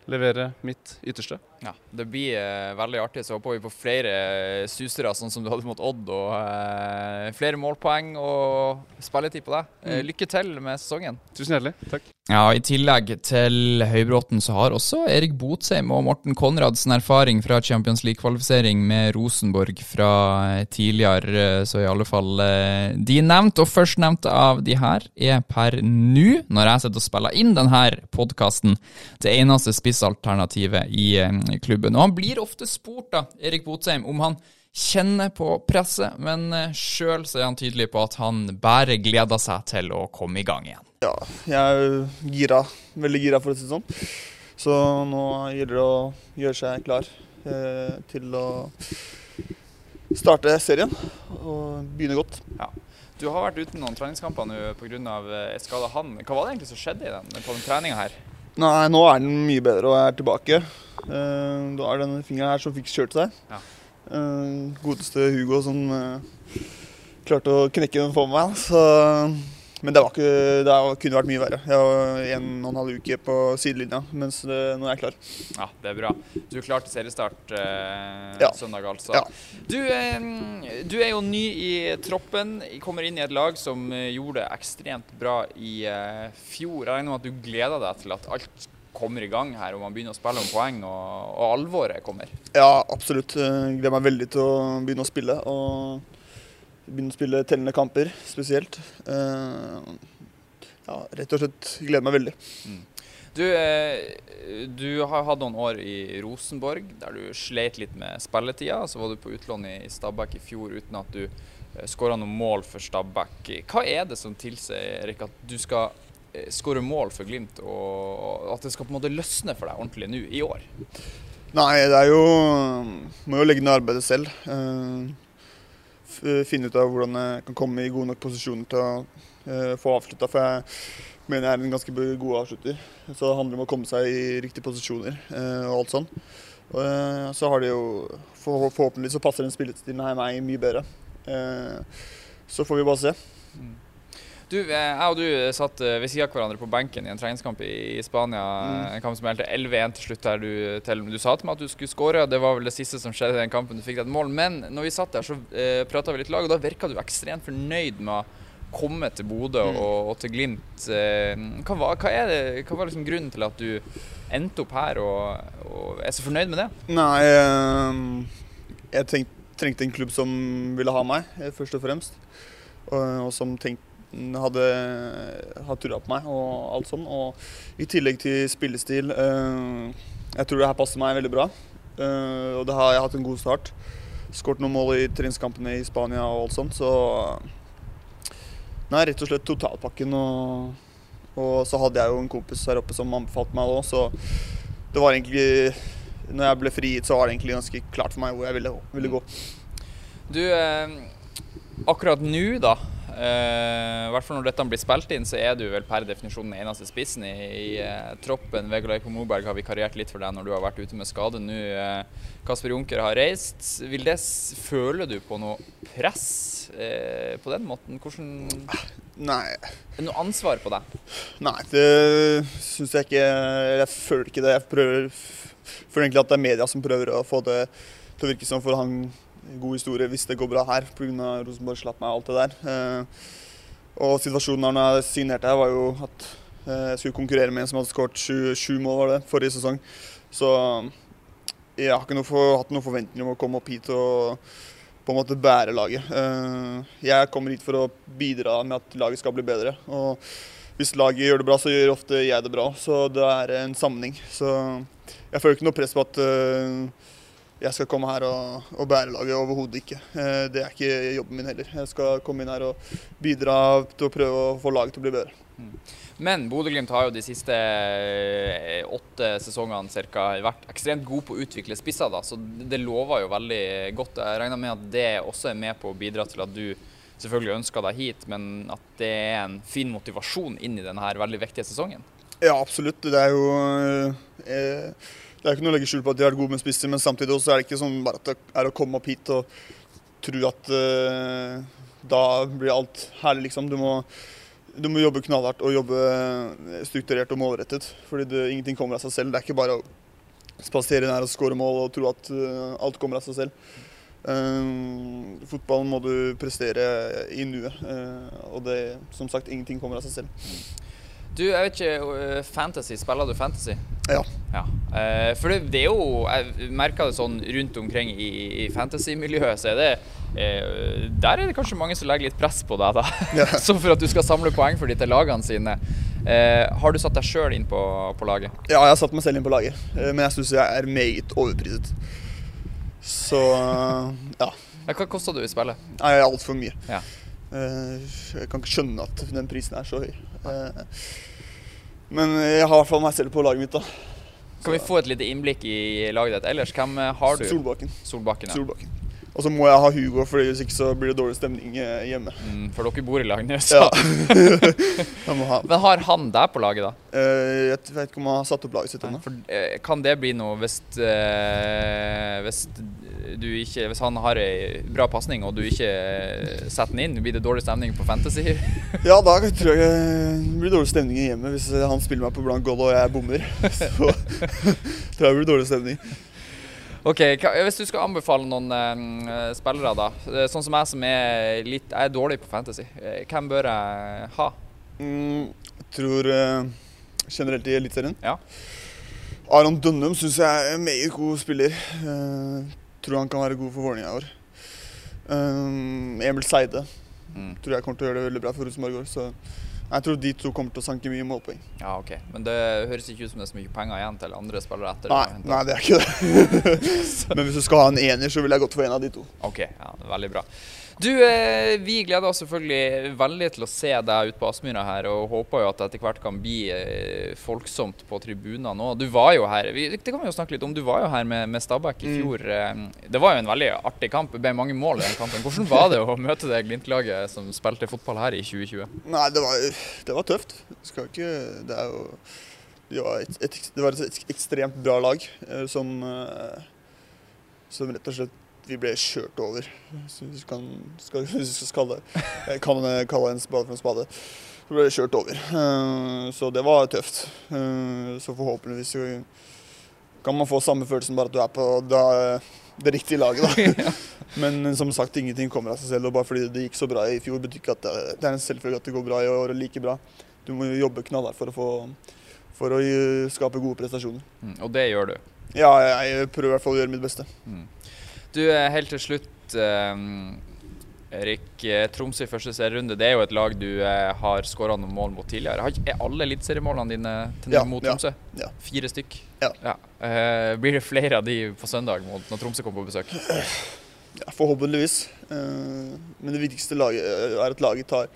levere mitt ytterste. Ja, Det blir eh, veldig artig. Så håper vi på flere eh, susere, sånn som du hadde mot Odd. Og eh, flere målpoeng og spilletid på deg. Eh, Mm. lykke til med sesongen. Tusen hjertelig. Takk. Ja, I tillegg til Høybråten så har også Erik Botheim og Morten Konradsen erfaring fra Champions League-kvalifisering med Rosenborg fra eh, tidligere, så i alle fall de nevnt. Og førstnevnte av de her er per nå, når jeg sitter og spiller inn denne podkasten, det eneste spissalternativet i eh, klubben. Og han blir ofte spurt, da, Erik Botheim, om han kjenner på presset, men uh, sjøl er han tydelig på at han bare gleder seg til å komme i gang igjen. Ja, jeg er gira. Veldig gira, for å si det sånn. Så nå gjelder det å gjøre seg klar eh, til å starte serien og begynne godt. Du har vært uten noen treningskamper nå pga. skada hand. Hva var det egentlig som skjedde i den, på den treninga her? Nei, nå er den mye bedre og jeg er tilbake. Eh, da er denne fingeren her som fikk kjørt seg. Ja. Eh, godeste Hugo som eh, klarte å knekke den for meg. Så, men det, var ikke, det kunne vært mye verre. Jeg var en og en halv uke på sidelinja, mens det, nå er jeg klar. Ja, det er bra. Du klar til seriestart eh, Ja. søndag, altså. Ja. Du, eh, du er jo ny i troppen. Kommer inn i et lag som gjorde det ekstremt bra i eh, fjor. Jeg regner med at du gleder deg til at alt kommer i gang her, og man begynner å spille om poeng, og, og alvoret kommer. Ja, absolutt. Jeg gleder meg veldig til å begynne å spille. Og begynne å spille tellende kamper spesielt. Eh, Ja, rett og slett gleder meg veldig. Du, eh, du har hatt noen år i Rosenborg der du sleit litt med spilletida. Så var du på utlån i Stabæk i fjor uten at du uh, skåra noen mål for Stabæk. Hva er det som tilsier Erik, at du skal skåre mål for Glimt, og at det skal på en måte løsne for deg ordentlig nå i år? Nei, det er jo Må jo legge ned arbeidet selv. Eh, Finne ut av hvordan jeg kan komme i gode nok posisjoner til å eh, få avslutta. For jeg mener jeg er en ganske god avslutter. Så det handler om å komme seg i riktige posisjoner eh, og alt sånn. Og eh, så har det jo Forhåpentlig så passer den spillestilen her meg mye bedre. Eh, Så får vi bare se. Du, eh, Jeg og du satt eh, ved siden av hverandre på benken i en treningskamp i Spania. Mm. En kamp som endte 11-1 til slutt. der du, til, du sa til meg at du skulle skåre. Det var vel det siste som skjedde i den kampen. Du fikk deg et mål. Men når vi satt der, så eh, prata vi litt lag, og da virka du ekstremt fornøyd med å komme til Bodø Mm. og, og til Glimt. Eh, Hva var, hva det, hva var liksom grunnen til at du endte opp her og, og er så fornøyd med det? Nei, eh, jeg tenkte, trengte en klubb som ville ha meg, eh, først og fremst. Og, og som tenk, hadde, hadde trua på meg og alt sånn. Og i tillegg til spillestil eh, Jeg tror det her passer meg veldig bra. Eh, og det har jeg hatt en god start. Skåret noen mål i treningskampene i Spania og alt sånt, så Nei, rett og slett totalpakken. Og, og så hadde jeg jo en kompis her oppe som anbefalte meg òg, så det var egentlig når jeg ble frigitt, så var det egentlig ganske klart for meg hvor jeg ville, ville gå. Du, eh, akkurat nå da, I hvert fall når dette blir spilt inn, så er du vel per definisjon den eneste spissen i, i eh, troppen. Vegard Eipo Moberg har vikariert litt for deg når du har vært ute med skade. Nå eh, Kasper Junker har reist. Vil det, føler du på noe press eh, på den måten? Hvordan Nei, Er det noe ansvar på deg? nei det syns jeg ikke. Jeg føler ikke det. Jeg prøver, føler egentlig at det er media som prøver å få det til å virke som for han god historie hvis det går bra her, pga. Rosenborg slapp meg og alt det der. Eh, og situasjonen da når jeg signerte her, var jo at eh, jeg skulle konkurrere med en som hadde skåret sju, mål var det, forrige sesong. Så jeg har ikke noe for, hatt noen forventninger om å komme opp hit og på en måte bære laget. Eh, jeg kommer hit for å bidra med at laget skal bli bedre. Og hvis laget gjør det bra, så gjør ofte jeg det bra. Så det er en sammenheng. Så jeg føler ikke noe press på at jeg skal komme her og, og bære laget. Overhodet ikke. Eh, Det er ikke jobben min heller. Jeg skal komme inn her og bidra til å prøve å få laget til å bli bedre. Men Bodø-Glimt har jo de siste eh, åtte sesongene cirka, vært ekstremt gode på å utvikle spisser. da, Så det lover jo veldig godt. Jeg regner med at det også er med på å bidra til at du selvfølgelig ønsker deg hit, men at det er en fin motivasjon inn i denne veldig viktige sesongen. Ja, absolutt. Det er jo eh, Det er ikke noe å legge skjul på at de har vært gode med spisser, men samtidig også er det ikke sånn bare at det er å komme opp hit og tro at uh, da blir alt herlig, liksom. Du må, du må jobbe knallhardt og jobbe strukturert og målrettet. Fordi det, ingenting kommer av seg selv. Det er ikke bare å spasere nær og skåre mål og tro at uh, alt kommer av seg selv. Uh, fotballen må du prestere i nuet. uh, og det, som sagt, ingenting kommer av seg selv. Du, jeg vet ikke, eh, fantasy, spiller du fantasy? Ja. Ja, eh, for det, det er jo Jeg merker det sånn rundt omkring i, i fantasy-miljøet, så er det eh, Der er det kanskje mange som legger litt press på deg, da. Ja. så for at du skal samle poeng for de til lagene sine. Har du satt deg sjøl inn på, på laget? Ja, jeg har satt meg selv inn på laget, men jeg syns jeg er meget overpriset. Så ja. Ja, hva kosta du i spillet? Nei, altfor mye. Ja. Jeg kan ikke skjønne at den prisen er så høy. Eh, Men jeg har i hvert fall meg selv på laget mitt. da. Kan vi få et lite innblikk i laget ditt ellers? Hvem har du? Solbakken. Solbakken. Ja. Solbakken. Og så må jeg ha Hugo, for hvis ikke så blir det dårlig stemning eh, hjemme. Mm, for dere bor i lag nå, så Ja. jeg må ha. Men har han deg på laget, da? Uh, Jeg vet ikke om han har satt opp laget sitt ennå. Eh, kan det bli noe hvis, uh, hvis, du ikke, hvis han har ei bra pasning og du ikke setter den inn? Blir det dårlig stemning på Fantasy? Ja, da tror jeg det blir dårlig stemning hjemme hvis han spiller meg på blank gold og jeg bommer. Så tror jeg det blir dårlig stemning. Ok, Hvis du skal anbefale noen eh, spillere, da. eh, Sånn som jeg som er litt Jeg er dårlig på Fantasy. Eh, hvem bør jeg ha? Mm, tror generelt i Eliteserien. Ja. Aron Dønnum syns jeg er en meget god spiller. Tror han kan være god for Vålerenga i år. Emil Seide Mm. tror jeg kommer til å gjøre det veldig bra for Rosenborg i år. Jeg tror de to kommer til å sanke mye målpoeng. Ja, ok. Men det høres ikke ut som det er så mye penger igjen til andre spillere etter. Nei, å nei, det er ikke det. Men hvis du skal ha en ener, så vil jeg gått for en av de to. Ok, ja, veldig bra. Du, eh, vi gleder oss selvfølgelig veldig til å se deg ute på Aspmyra her, og håper jo at det etter hvert kan bli eh, folksomt på tribunene òg. Du var jo her det kan vi jo snakke litt om, du var jo her med, med Stabæk i Mm. fjor. Mm. det var jo en veldig artig kamp, det ble mange mål i den kampen. Hvordan var det å møte det Glimt-laget som spilte fotball her i 2020? Nei, det var, det var tøft. Skal ikke Det er jo Det var et, et, det var et ekstremt bra lag som Som rett og slett vi ble kjørt over. Hvis vi kan, skal, skal kalle, eh, kan kalle en spade for en spade. Så ble vi kjørt over. Eh, Så det var tøft. Eh, Så forhåpentligvis kan man få samme følelsen, bare at du er på det, det riktige laget. da. Men som sagt, ingenting kommer av seg selv. og Bare fordi det gikk så bra i fjor, betyr ikke at det, det er en selvfølge at det går bra i år like bra. Du må jo jobbe knallhardt for å, få, for å skape gode prestasjoner. Mm, og det gjør du. Ja, jeg prøver i hvert fall å gjøre mitt beste. Du, er helt til slutt, eh, Erik. eh, Tromsø i første serierunde, det er jo et lag du eh, har skåra noen mål mot tidligere. Er alle eliteseriemålene dine til Ja, mot Tromsø? ja. Fire stykk? Ja. Eh, blir det flere av de på søndag mot, når Tromsø kommer på besøk? Ja, forhåpentligvis. Eh, Men det viktigste laget eh, er at laget tar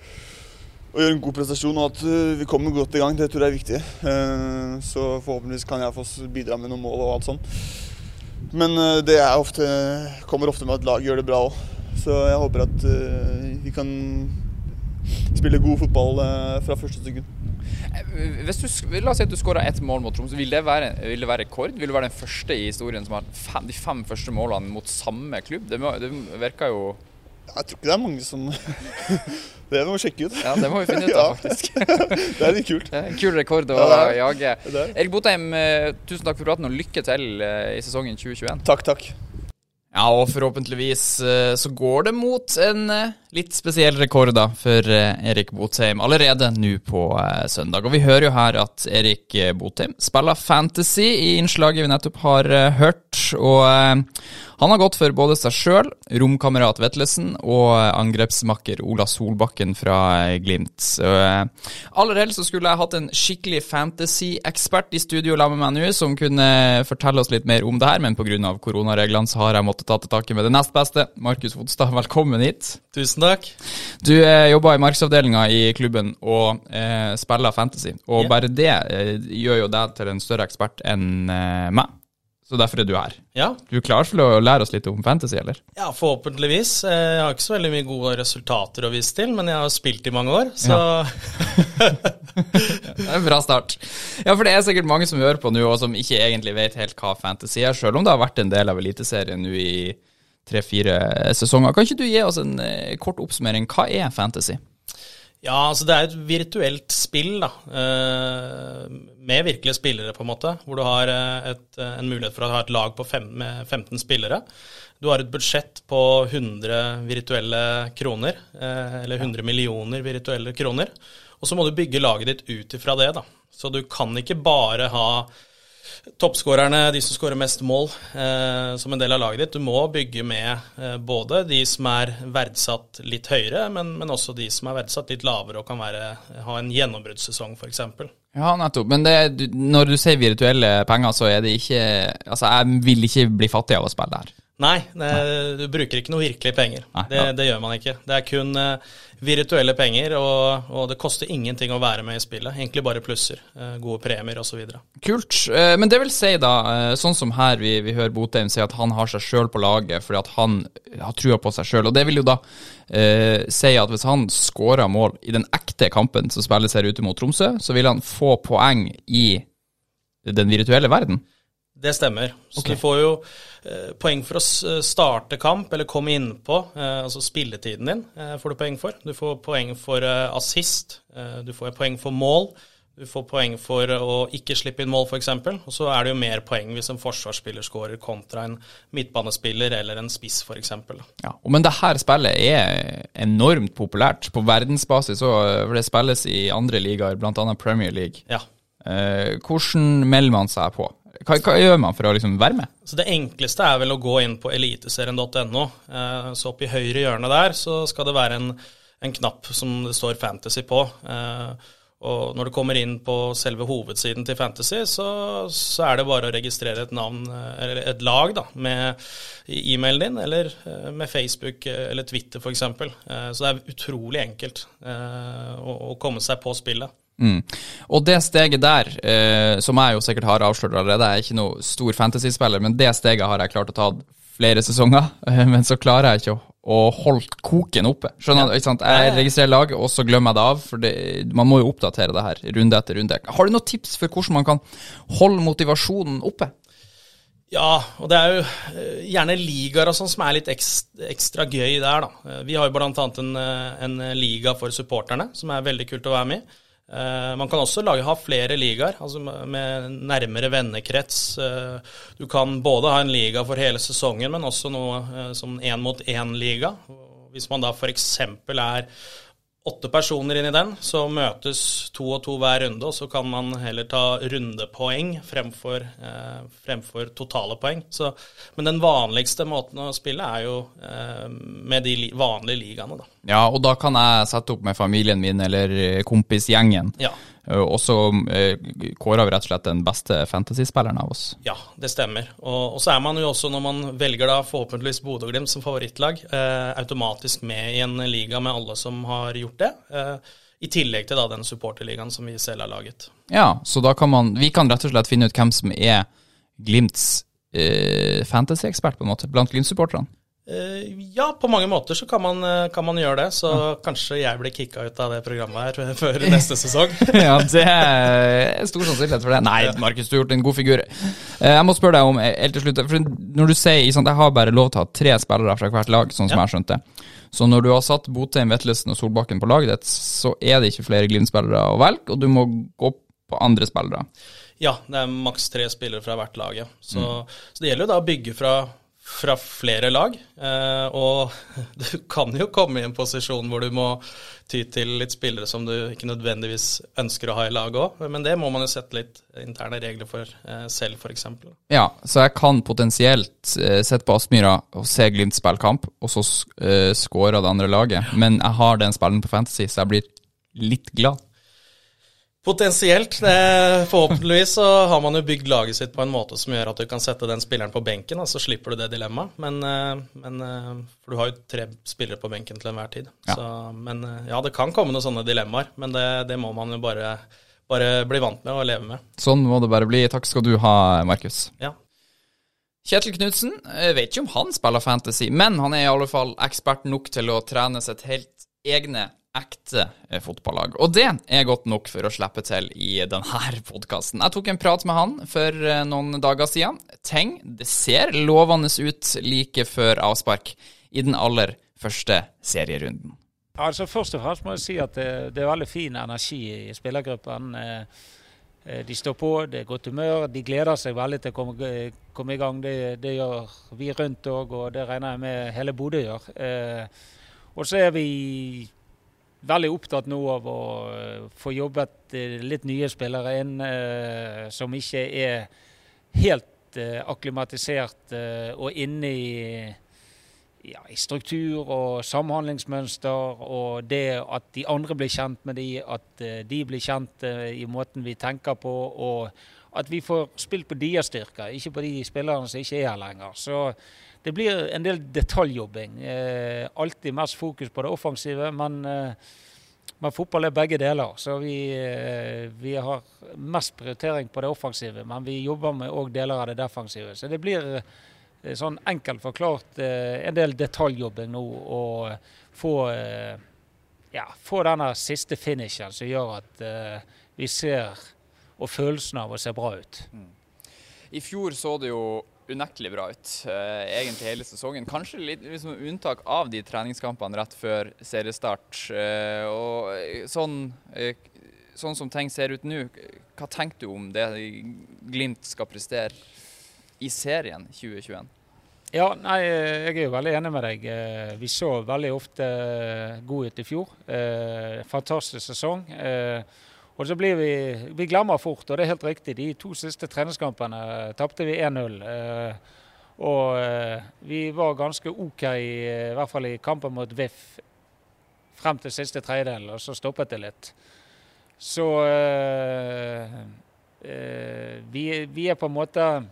og gjør en god prestasjon, og at eh, vi kommer godt i gang. Det tror jeg er viktig. Eh, Så forhåpentligvis kan jeg få bidra med noen mål og alt sånt. Men eh, det ofte, kommer ofte med at laget gjør det bra òg. Så jeg håper at eh, vi kan spille god fotball eh, fra første sekund. Hvis du, la oss si at du skåra ett mål mot Tromsø. Vil det, være, vil det være rekord? Vil du være den første i historien som har fem, de fem første målene mot samme klubb? Det, det virker jo Jeg tror ikke det er mange som Det må vi sjekke ut. Ja, det må vi finne ut av, faktisk. Det er litt kult. Det er en kul rekord å Ja, jage. Er. Erik Botheim, eh, tusen takk for praten, og lykke til eh, i sesongen 2021. Takk, takk. Ja, og forhåpentligvis eh, så går det mot en litt spesiell rekord da for Erik Botheim allerede nå på søndag. Og vi hører jo her at Erik Botheim spiller fantasy i innslaget vi nettopp har hørt. Og han har gått for både seg sjøl, romkamerat Vetlesen og angrepsmakker Ola Solbakken fra Glimt. Så, eh, aller helst så skulle jeg hatt en skikkelig fantasy-ekspert i studio sammen med meg nå, som kunne fortelle oss litt mer om det her, men pga. koronareglene så har jeg måttet ta til takke med det nest beste. Markus Fodstad, velkommen hit. Tusen takk. Du eh, jobber i markedsavdelinga i klubben og eh, spiller fantasy, og yeah. bare det eh, gjør jo deg til en større ekspert enn eh, meg. Så derfor er du her. Ja, Du er klar til å lære oss litt om fantasy, eller? ja, forhåpentligvis. Eh, Jeg har ikke så veldig mye gode resultater å vise til, men jeg har spilt i mange år, så Det er en bra start. Ja, for det er sikkert mange som hører på nå, og som ikke egentlig vet helt hva fantasy er, sjøl om det har vært en del av Eliteserien nå i tre-fire sesonger. Kan ikke du gi oss en eh, kort oppsummering? Hva er fantasy? Ja, altså det er et virtuelt spill, da. eh, Med virkelige spillere, på en måte. Hvor du har eh, et, eh, en mulighet for å ha et lag på fem, med 15 spillere. Du har et budsjett på 100 virtuelle kroner, eller 100 millioner virtuelle kroner. Og så må du bygge laget ditt ut ifra det, da. Så du kan ikke bare ha toppskårerne, de som skårer mest mål, eh, som en del av laget ditt. Du må bygge med eh, både de som er verdsatt litt høyere, men, men også de som er verdsatt litt lavere og kan være, ha en gjennombruddssesong, f.eks. Ja, nettopp. Men det, du, når du sier virtuelle penger, så er det ikke Altså, jeg vil ikke bli fattig av å spille her. Nei, det, du bruker ikke noe virkelige penger. Nei, det, ja. det gjør man ikke. Det er kun eh, virtuelle penger, og, og det koster ingenting å være med i spillet. Egentlig bare plusser. eh, gode premier osv. Kult. Eh, Men det vil si, da, sånn som her vi, vi hører Botheim si at han har seg sjøl på laget fordi at han har trua på seg sjøl. Og det vil jo da eh, si at hvis han skårer mål i den ekte kampen som spilles her ute mot Tromsø, så vil han få poeng i den virtuelle verden. Det stemmer. Så okay. du får jo eh, poeng for å starte kamp, eller komme innpå, eh, altså spilletiden din eh, får du poeng for. Du får poeng for eh, assist, eh, du får poeng for mål, du får poeng for å ikke slippe inn mål, f.eks. Og så er det jo mer poeng hvis en forsvarsspiller scorer kontra en midtbanespiller eller en spiss, f.eks. Ja, Men det her spillet er enormt populært på verdensbasis, for det spilles i andre ligaer, bl.a. Premier League. Ja. Eh, hvordan melder man seg på? Hva, hva gjør man for å liksom være med? Så Det enkleste er vel å gå inn på eliteserien.no. Eh, Så oppe i høyre hjørne der så skal det være en, en knapp som det står Fantasy på. Eh, Og når du kommer inn på selve hovedsiden til Fantasy, så, så er det bare å registrere et navn, eh, eller et lag, da, med e-mailen din, eller med Facebook eller Twitter f.eks. Så det er utrolig enkelt å komme seg på spillet. Mm. Og det steget der, eh, som jeg jo sikkert har avslørt allerede, jeg er ikke noe stor fantasyspiller, men det steget har jeg klart å ta flere sesonger, eh, men så klarer jeg ikke å, å holde koken oppe. Skjønner du? sant? Jeg registrerer lag, og så glemmer jeg det av, for det, man må jo oppdatere det her runde etter runde. Har du noen tips for hvordan man kan holde motivasjonen oppe? Ja, og det er jo eh, gjerne ligaer og sånn som er litt ekstra, ekstra gøy der, da. Eh, Vi har jo annet en, en liga for supporterne, som er veldig kult å være med i. Eh, Man kan også lage, ha flere ligaer, altså med nærmere vennekrets. Eh, Du kan både ha en liga for hele sesongen, men også noe eh, som én mot én-liga. Hvis man da f.eks. er åtte personer inn i den, så møtes to og to hver runde, og så kan man heller ta rundepoeng fremfor, eh, fremfor totale poeng. Så, men den vanligste måten å spille er jo eh, med de li vanlige ligaene, da. Ja, og da kan jeg sette opp med familien min eller eh, kompisgjengen, Ja. Eh, og så eh, kårer vi rett og slett den beste fantasyspilleren av oss. Ja, det stemmer. Og, og så er man jo også, når man velger da forhåpentligvis Bodø-Glimt som favorittlag, eh, automatisk med i en liga med alle som har gjort det. Eh, I tillegg til da den supporterligaen som vi selv har laget. Ja, så da kan man Vi kan rett og slett finne ut hvem som er Glimts eh, fantasy-ekspert, på en måte, blant Glimt-supporterne. Eh, ja, på mange måter så kan man, eh, kan man gjøre det. Så kanskje jeg blir kicka ut av det programmet her før neste sesong. ja, det er stor sannsynlighet for det. Nei, Markus, du har gjort en god figur. Eh, Jeg må spørre deg om, helt til slutt, for når du sier sånn, jeg har bare lov til å ha tre spillere fra hvert lag, sånn som jeg har skjønt det. Så når du har satt Botheim, Vetlesen og Solbakken på laget ditt, så er det ikke flere Glimt-spillere å velge, og du må gå på andre spillere. Ja, det er maks tre spillere fra hvert lag, ja. Så, så det gjelder jo da å bygge fra, fra flere lag. Eh, og du kan jo komme i en posisjon hvor du må ty til litt spillere som du ikke nødvendigvis ønsker å ha i laget òg, men det må man jo sette litt interne regler for eh, selv, f.eks. Ja, så jeg kan potensielt eh, sitte på Aspmyra og se Glimt spille kamp, og så uh, score det andre laget, men jeg har den spillen på Fantasy, så jeg blir litt glad. Potensielt. Det, forhåpentligvis så har man jo bygd laget sitt på en måte som gjør at du kan sette den spilleren på benken, og så slipper du det dilemmaet. Men, eh, men, eh, For du har jo tre spillere på benken til enhver tid. Ja. Så, men eh, ja, det kan komme noen sånne dilemmaer, men det, det må man jo bare, bare bli vant med og leve med. Sånn må det bare bli. Takk skal du ha, Markus. Ja. Kjetil Knutsen, vet ikke om han spiller fantasy, men han er i alle fall ekspert nok til å trene sitt helt egne, ekte eh, fotballag. Og det er godt nok for å slippe til i denne podkasten. Jeg tok en prat med han for eh, noen dager siden. Ting, det ser lovende ut like før avspark i den aller første serierunden. Altså Først og fremst må jeg si at det, det er veldig fin energi i spillergruppen. Eh, De står på, det er godt humør. De gleder seg veldig til å komme, komme i gang. Det, det gjør vi rundt òg, og det regner jeg med hele Bodø gjør. Og så er vi veldig opptatt nå av å eh, få jobbet eh, litt nye spillere inn eh, som ikke er helt akklimatisert og inne i ja, i struktur og samhandlingsmønster, og det at de andre blir kjent med de, at de blir kjent i måten vi tenker på, og at vi får spilt på deres styrker, ikke på de spillerne som ikke er her lenger. Så det blir en del detaljjobbing. Eh, alltid mest fokus på det offensive, men, eh, men fotball er begge deler. Så vi, eh, vi har mest prioritering på det offensive, men vi jobber med òg deler av det defensive. Så det blir eh, sånn enkelt forklart eh, en del detaljjobbing nå og få, eh, ja, få denne siste finishen som gjør at vi ser og følelsen av å se bra ut. I fjor så det jo unektelig bra ut, uh, egentlig hele sesongen. Kanskje litt liksom, unntak av de treningskampene rett før seriestart. Uh, og eh, sånn, uh, sånn som ting ser ut nå, hva tenker du om det Glimt skal prestere i serien 2021? Ja, nei, jeg er jo veldig enig med deg. Vi så veldig ofte god ut i fjor. Fantastisk sesong. Eh, Og så blir vi Vi glemmer fort, og det er helt riktig. De to siste treningskampene tapte vi 1-0. Eh, Og eh, vi var ganske OK, i hvert fall i kampen mot VIF frem til siste tredjedel, og så stoppet det litt. Så eh, eh, vi, vi er på en måte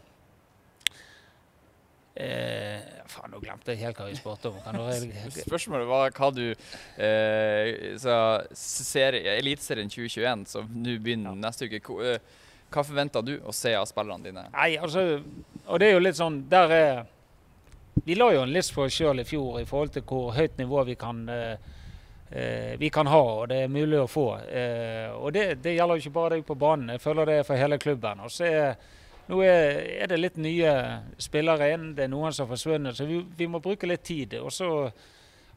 Eh, faen, nå glemte jeg helt hva vi spurte om. Kan du, Spørsmålet var hva du eh, sa serie, Eliteserien 2021, som nå begynner neste uke. Hva, eh, hva forventer du å se av spillerne dine? nei, altså Og det er jo litt sånn Der er Vi la jo en list for oss sjøl i fjor i forhold til hvor høyt nivå vi kan eh, eh, vi kan ha, og det er mulig å få. Eh, og det, det gjelder jo ikke bare deg på banen, jeg føler det er for hele klubben. Og så er nå er, det litt nye spillere inn, det er noen som har forsvunnet, så vi, vi må bruke litt tid. Og så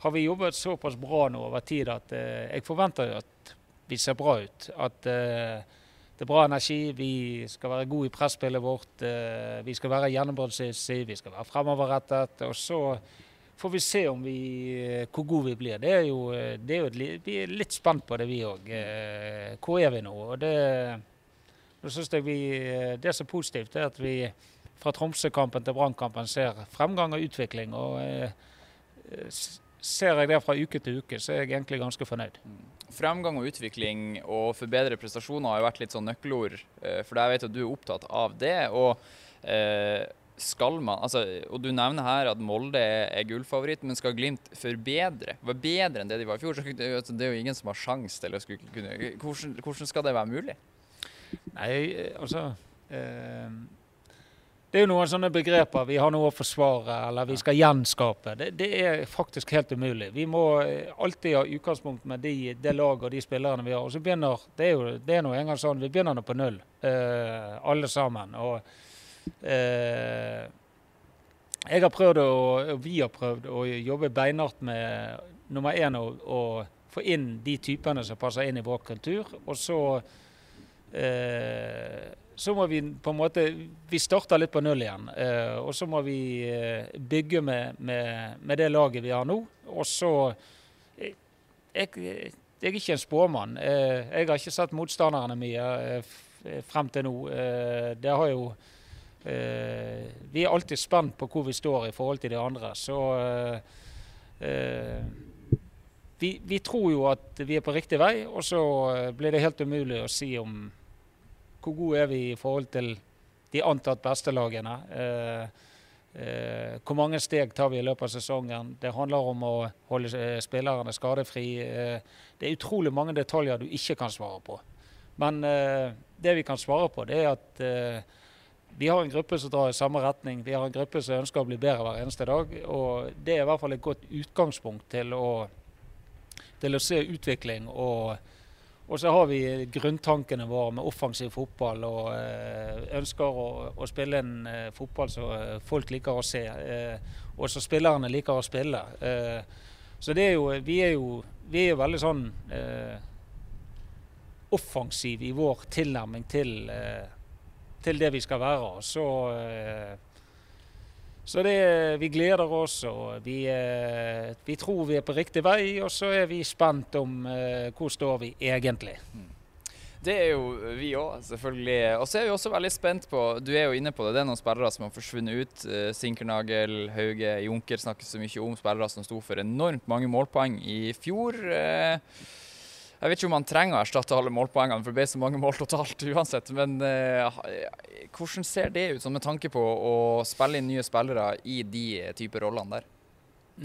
har vi jobbet såpass bra nå over tid at eh, jeg forventer at vi ser bra ut. At eh, det er bra energi, vi skal være gode i presspillet vårt, eh, vi skal være gjennombruddssissig, vi skal være fremoverrettet. Og så får vi se vi, eh, hvor gode vi blir. Det er jo, eh, det er jo et, vi er litt spent på det, vi òg. Eh, hvor er vi nå? Og det nå synes jeg vi, eh, Det som er positivt, er at vi fra Tromsø-kampen til Brannkampen ser fremgang og utvikling. og eh, Ser jeg det fra uke til uke, så er jeg egentlig ganske fornøyd. Fremgang og utvikling og forbedre prestasjoner har jo vært litt sånn nøkkelord, eh, for jeg vet at du er opptatt av det. og skal man, altså, og Du nevner her at Molde er, gullfavoritt, men skal Glimt forbedre? Var bedre enn det de var i fjor? så altså, det er jo ingen som har sjanse til å skulle kunne hvordan, hvordan skal det være mulig? Nei, eh, altså eh, det er jo noen sånne begreper. Vi har noe å forsvare, eller vi skal gjenskape. Det, det er faktisk helt umulig. Vi må eh, alltid ha utgangspunkt med de, det laget og de spillerne vi har. Og så begynner, Det er jo det er noe en gang sånn, vi begynner nå på null, eh, alle sammen. Og eh, jeg har prøvd, å, og vi har prøvd, å jobbe beinhardt med nummer én å, få inn de typene som passer inn i vår kultur. Og så så må vi på en måte Vi starter litt på null igjen. Eh, og så må vi eh, bygge med, med, med, det laget vi har nå. Og så eh, jeg, jeg, er ikke en spåmann. Eh, jeg har ikke sett motstanderne eh, frem til nå. Eh, det har jo Vi er alltid spent på hvor vi står i forhold til de andre. Så vi, vi tror jo at vi er på riktig vei, og så blir det helt umulig å si om hvor gode er vi i forhold til de antatt beste lagene? Eh, eh, hvor mange steg tar vi i løpet av sesongen? Det handler om å holde eh, spillerne skadefri. Det er utrolig mange detaljer du ikke kan svare på. Men det vi kan svare på, det er at vi har en gruppe som drar i samme retning. Vi har en gruppe som ønsker å bli bedre hver eneste dag. Og det er i hvert fall et godt utgangspunkt til å, til å se utvikling og og så har vi grunntankene våre med offensiv fotball og øh, ønsker å, å, spille en øh, fotball som øh, folk liker å se, og som spillerne liker å spille. så er jo, vi er jo, vi er veldig sånn offensiv i vår tilnærming til, til det vi skal være. Så så det, vi gleder oss, og vi, eh, vi, tror vi er på riktig vei. Og så er vi spent om eh, hvor står vi egentlig. Mm. Det er jo vi òg, selvfølgelig. Og så er vi også veldig spent på Du er jo inne på det. Det er noen spillere som har forsvunnet ut. Eh, Sinkernagel, Hauge, Junker snakker så mye om spillere som sto for enormt mange målpoeng i fjor. Jeg vet ikke om han trenger å erstatte alle målpoengene, for det ble så mange mål totalt uansett. Men eh, hvordan ser det ut, med tanke på å spille inn nye spillere i de typer rollene der?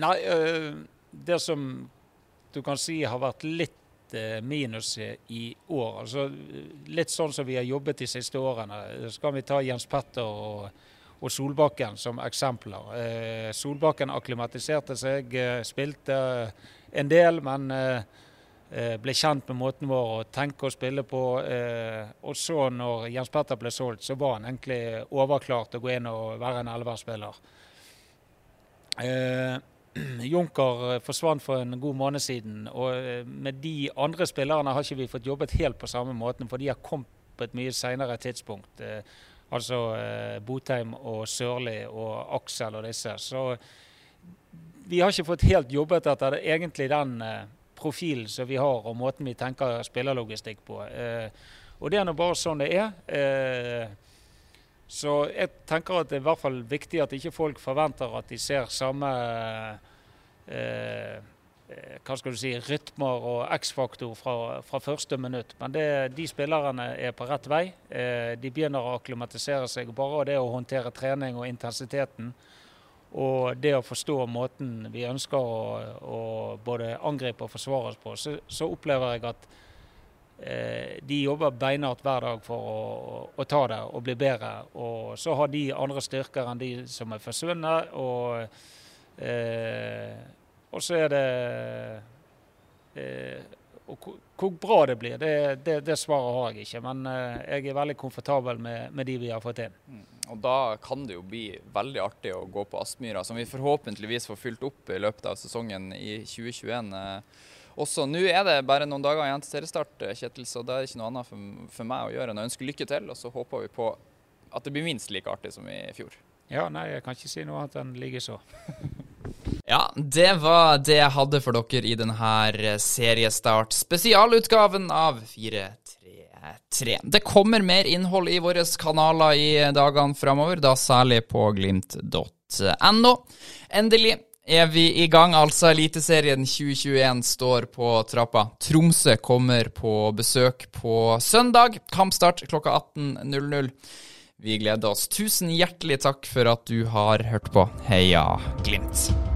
Nei, uh, det som du kan si har vært litt uh, minus i år, altså litt sånn som vi har jobbet de siste årene. Så kan vi ta Jens Petter og, og Solbakken som eksempler. Solbakken akklimatiserte seg, spilte en del, men Eh, ble kjent med måten vår å tenke og spille på. Eh, og så når Jens Petter ble solgt, så var han egentlig overklart å gå inn og være en elverspiller. Eh, Junker forsvant for en god måned siden, og med de andre spillerne har ikke vi fått jobbet helt på samme måten, for de har kommet på et mye senere tidspunkt. Altså Botheim og Sørli og Aksel og disse. Så vi har ikke fått helt jobbet etter egentlig den profilen som vi har, og måten vi tenker spillerlogistikk på. Eh, og det er nå bare sånn det er. Eh, så jeg tenker at det er i hvert fall viktig at ikke folk forventer at de ser samme eh, hva skal du si, rytmer og X-faktor fra, fra, første minutt. Men det, de spillerne er på rett vei. De begynner å akklimatisere seg. Bare det å håndtere trening og intensiteten og det å forstå måten vi ønsker å, å både angripe og forsvare oss på, så, så opplever jeg at eh, de jobber beinhardt hver dag for å, å, ta det og bli bedre. Og så har de andre styrker enn de som er forsvunnet. Og, eh, og så er det eh, hvor bra det blir, det, det, det, svaret har jeg ikke. Men uh, jeg er veldig komfortabel med, med, de vi har fått inn. Og da kan det jo bli veldig artig å gå på Aspmyra, som vi forhåpentligvis får fylt opp i løpet av sesongen i 2021. Også nå er det bare noen dager igjen til seriestart, Kjetil, så det er ikke noe annet for, for meg å gjøre enn å ønske lykke til. Og så håper vi på at det blir minst like artig som i fjor. Ja, nei, jeg kan ikke si noe annet enn ligger så. Ja, det var det jeg hadde for dere i denne seriestart-spesialutgaven av 4-3. 3. Det kommer mer innhold i våre kanaler i dagene framover, da særlig på glimt.no. Endelig er vi i gang. Altså, Eliteserien 2021 står på trappa. Tromsø kommer på besøk på søndag. Kampstart klokka 18.00. Vi gleder oss. Tusen hjertelig takk for at du har hørt på. Heia Glimt!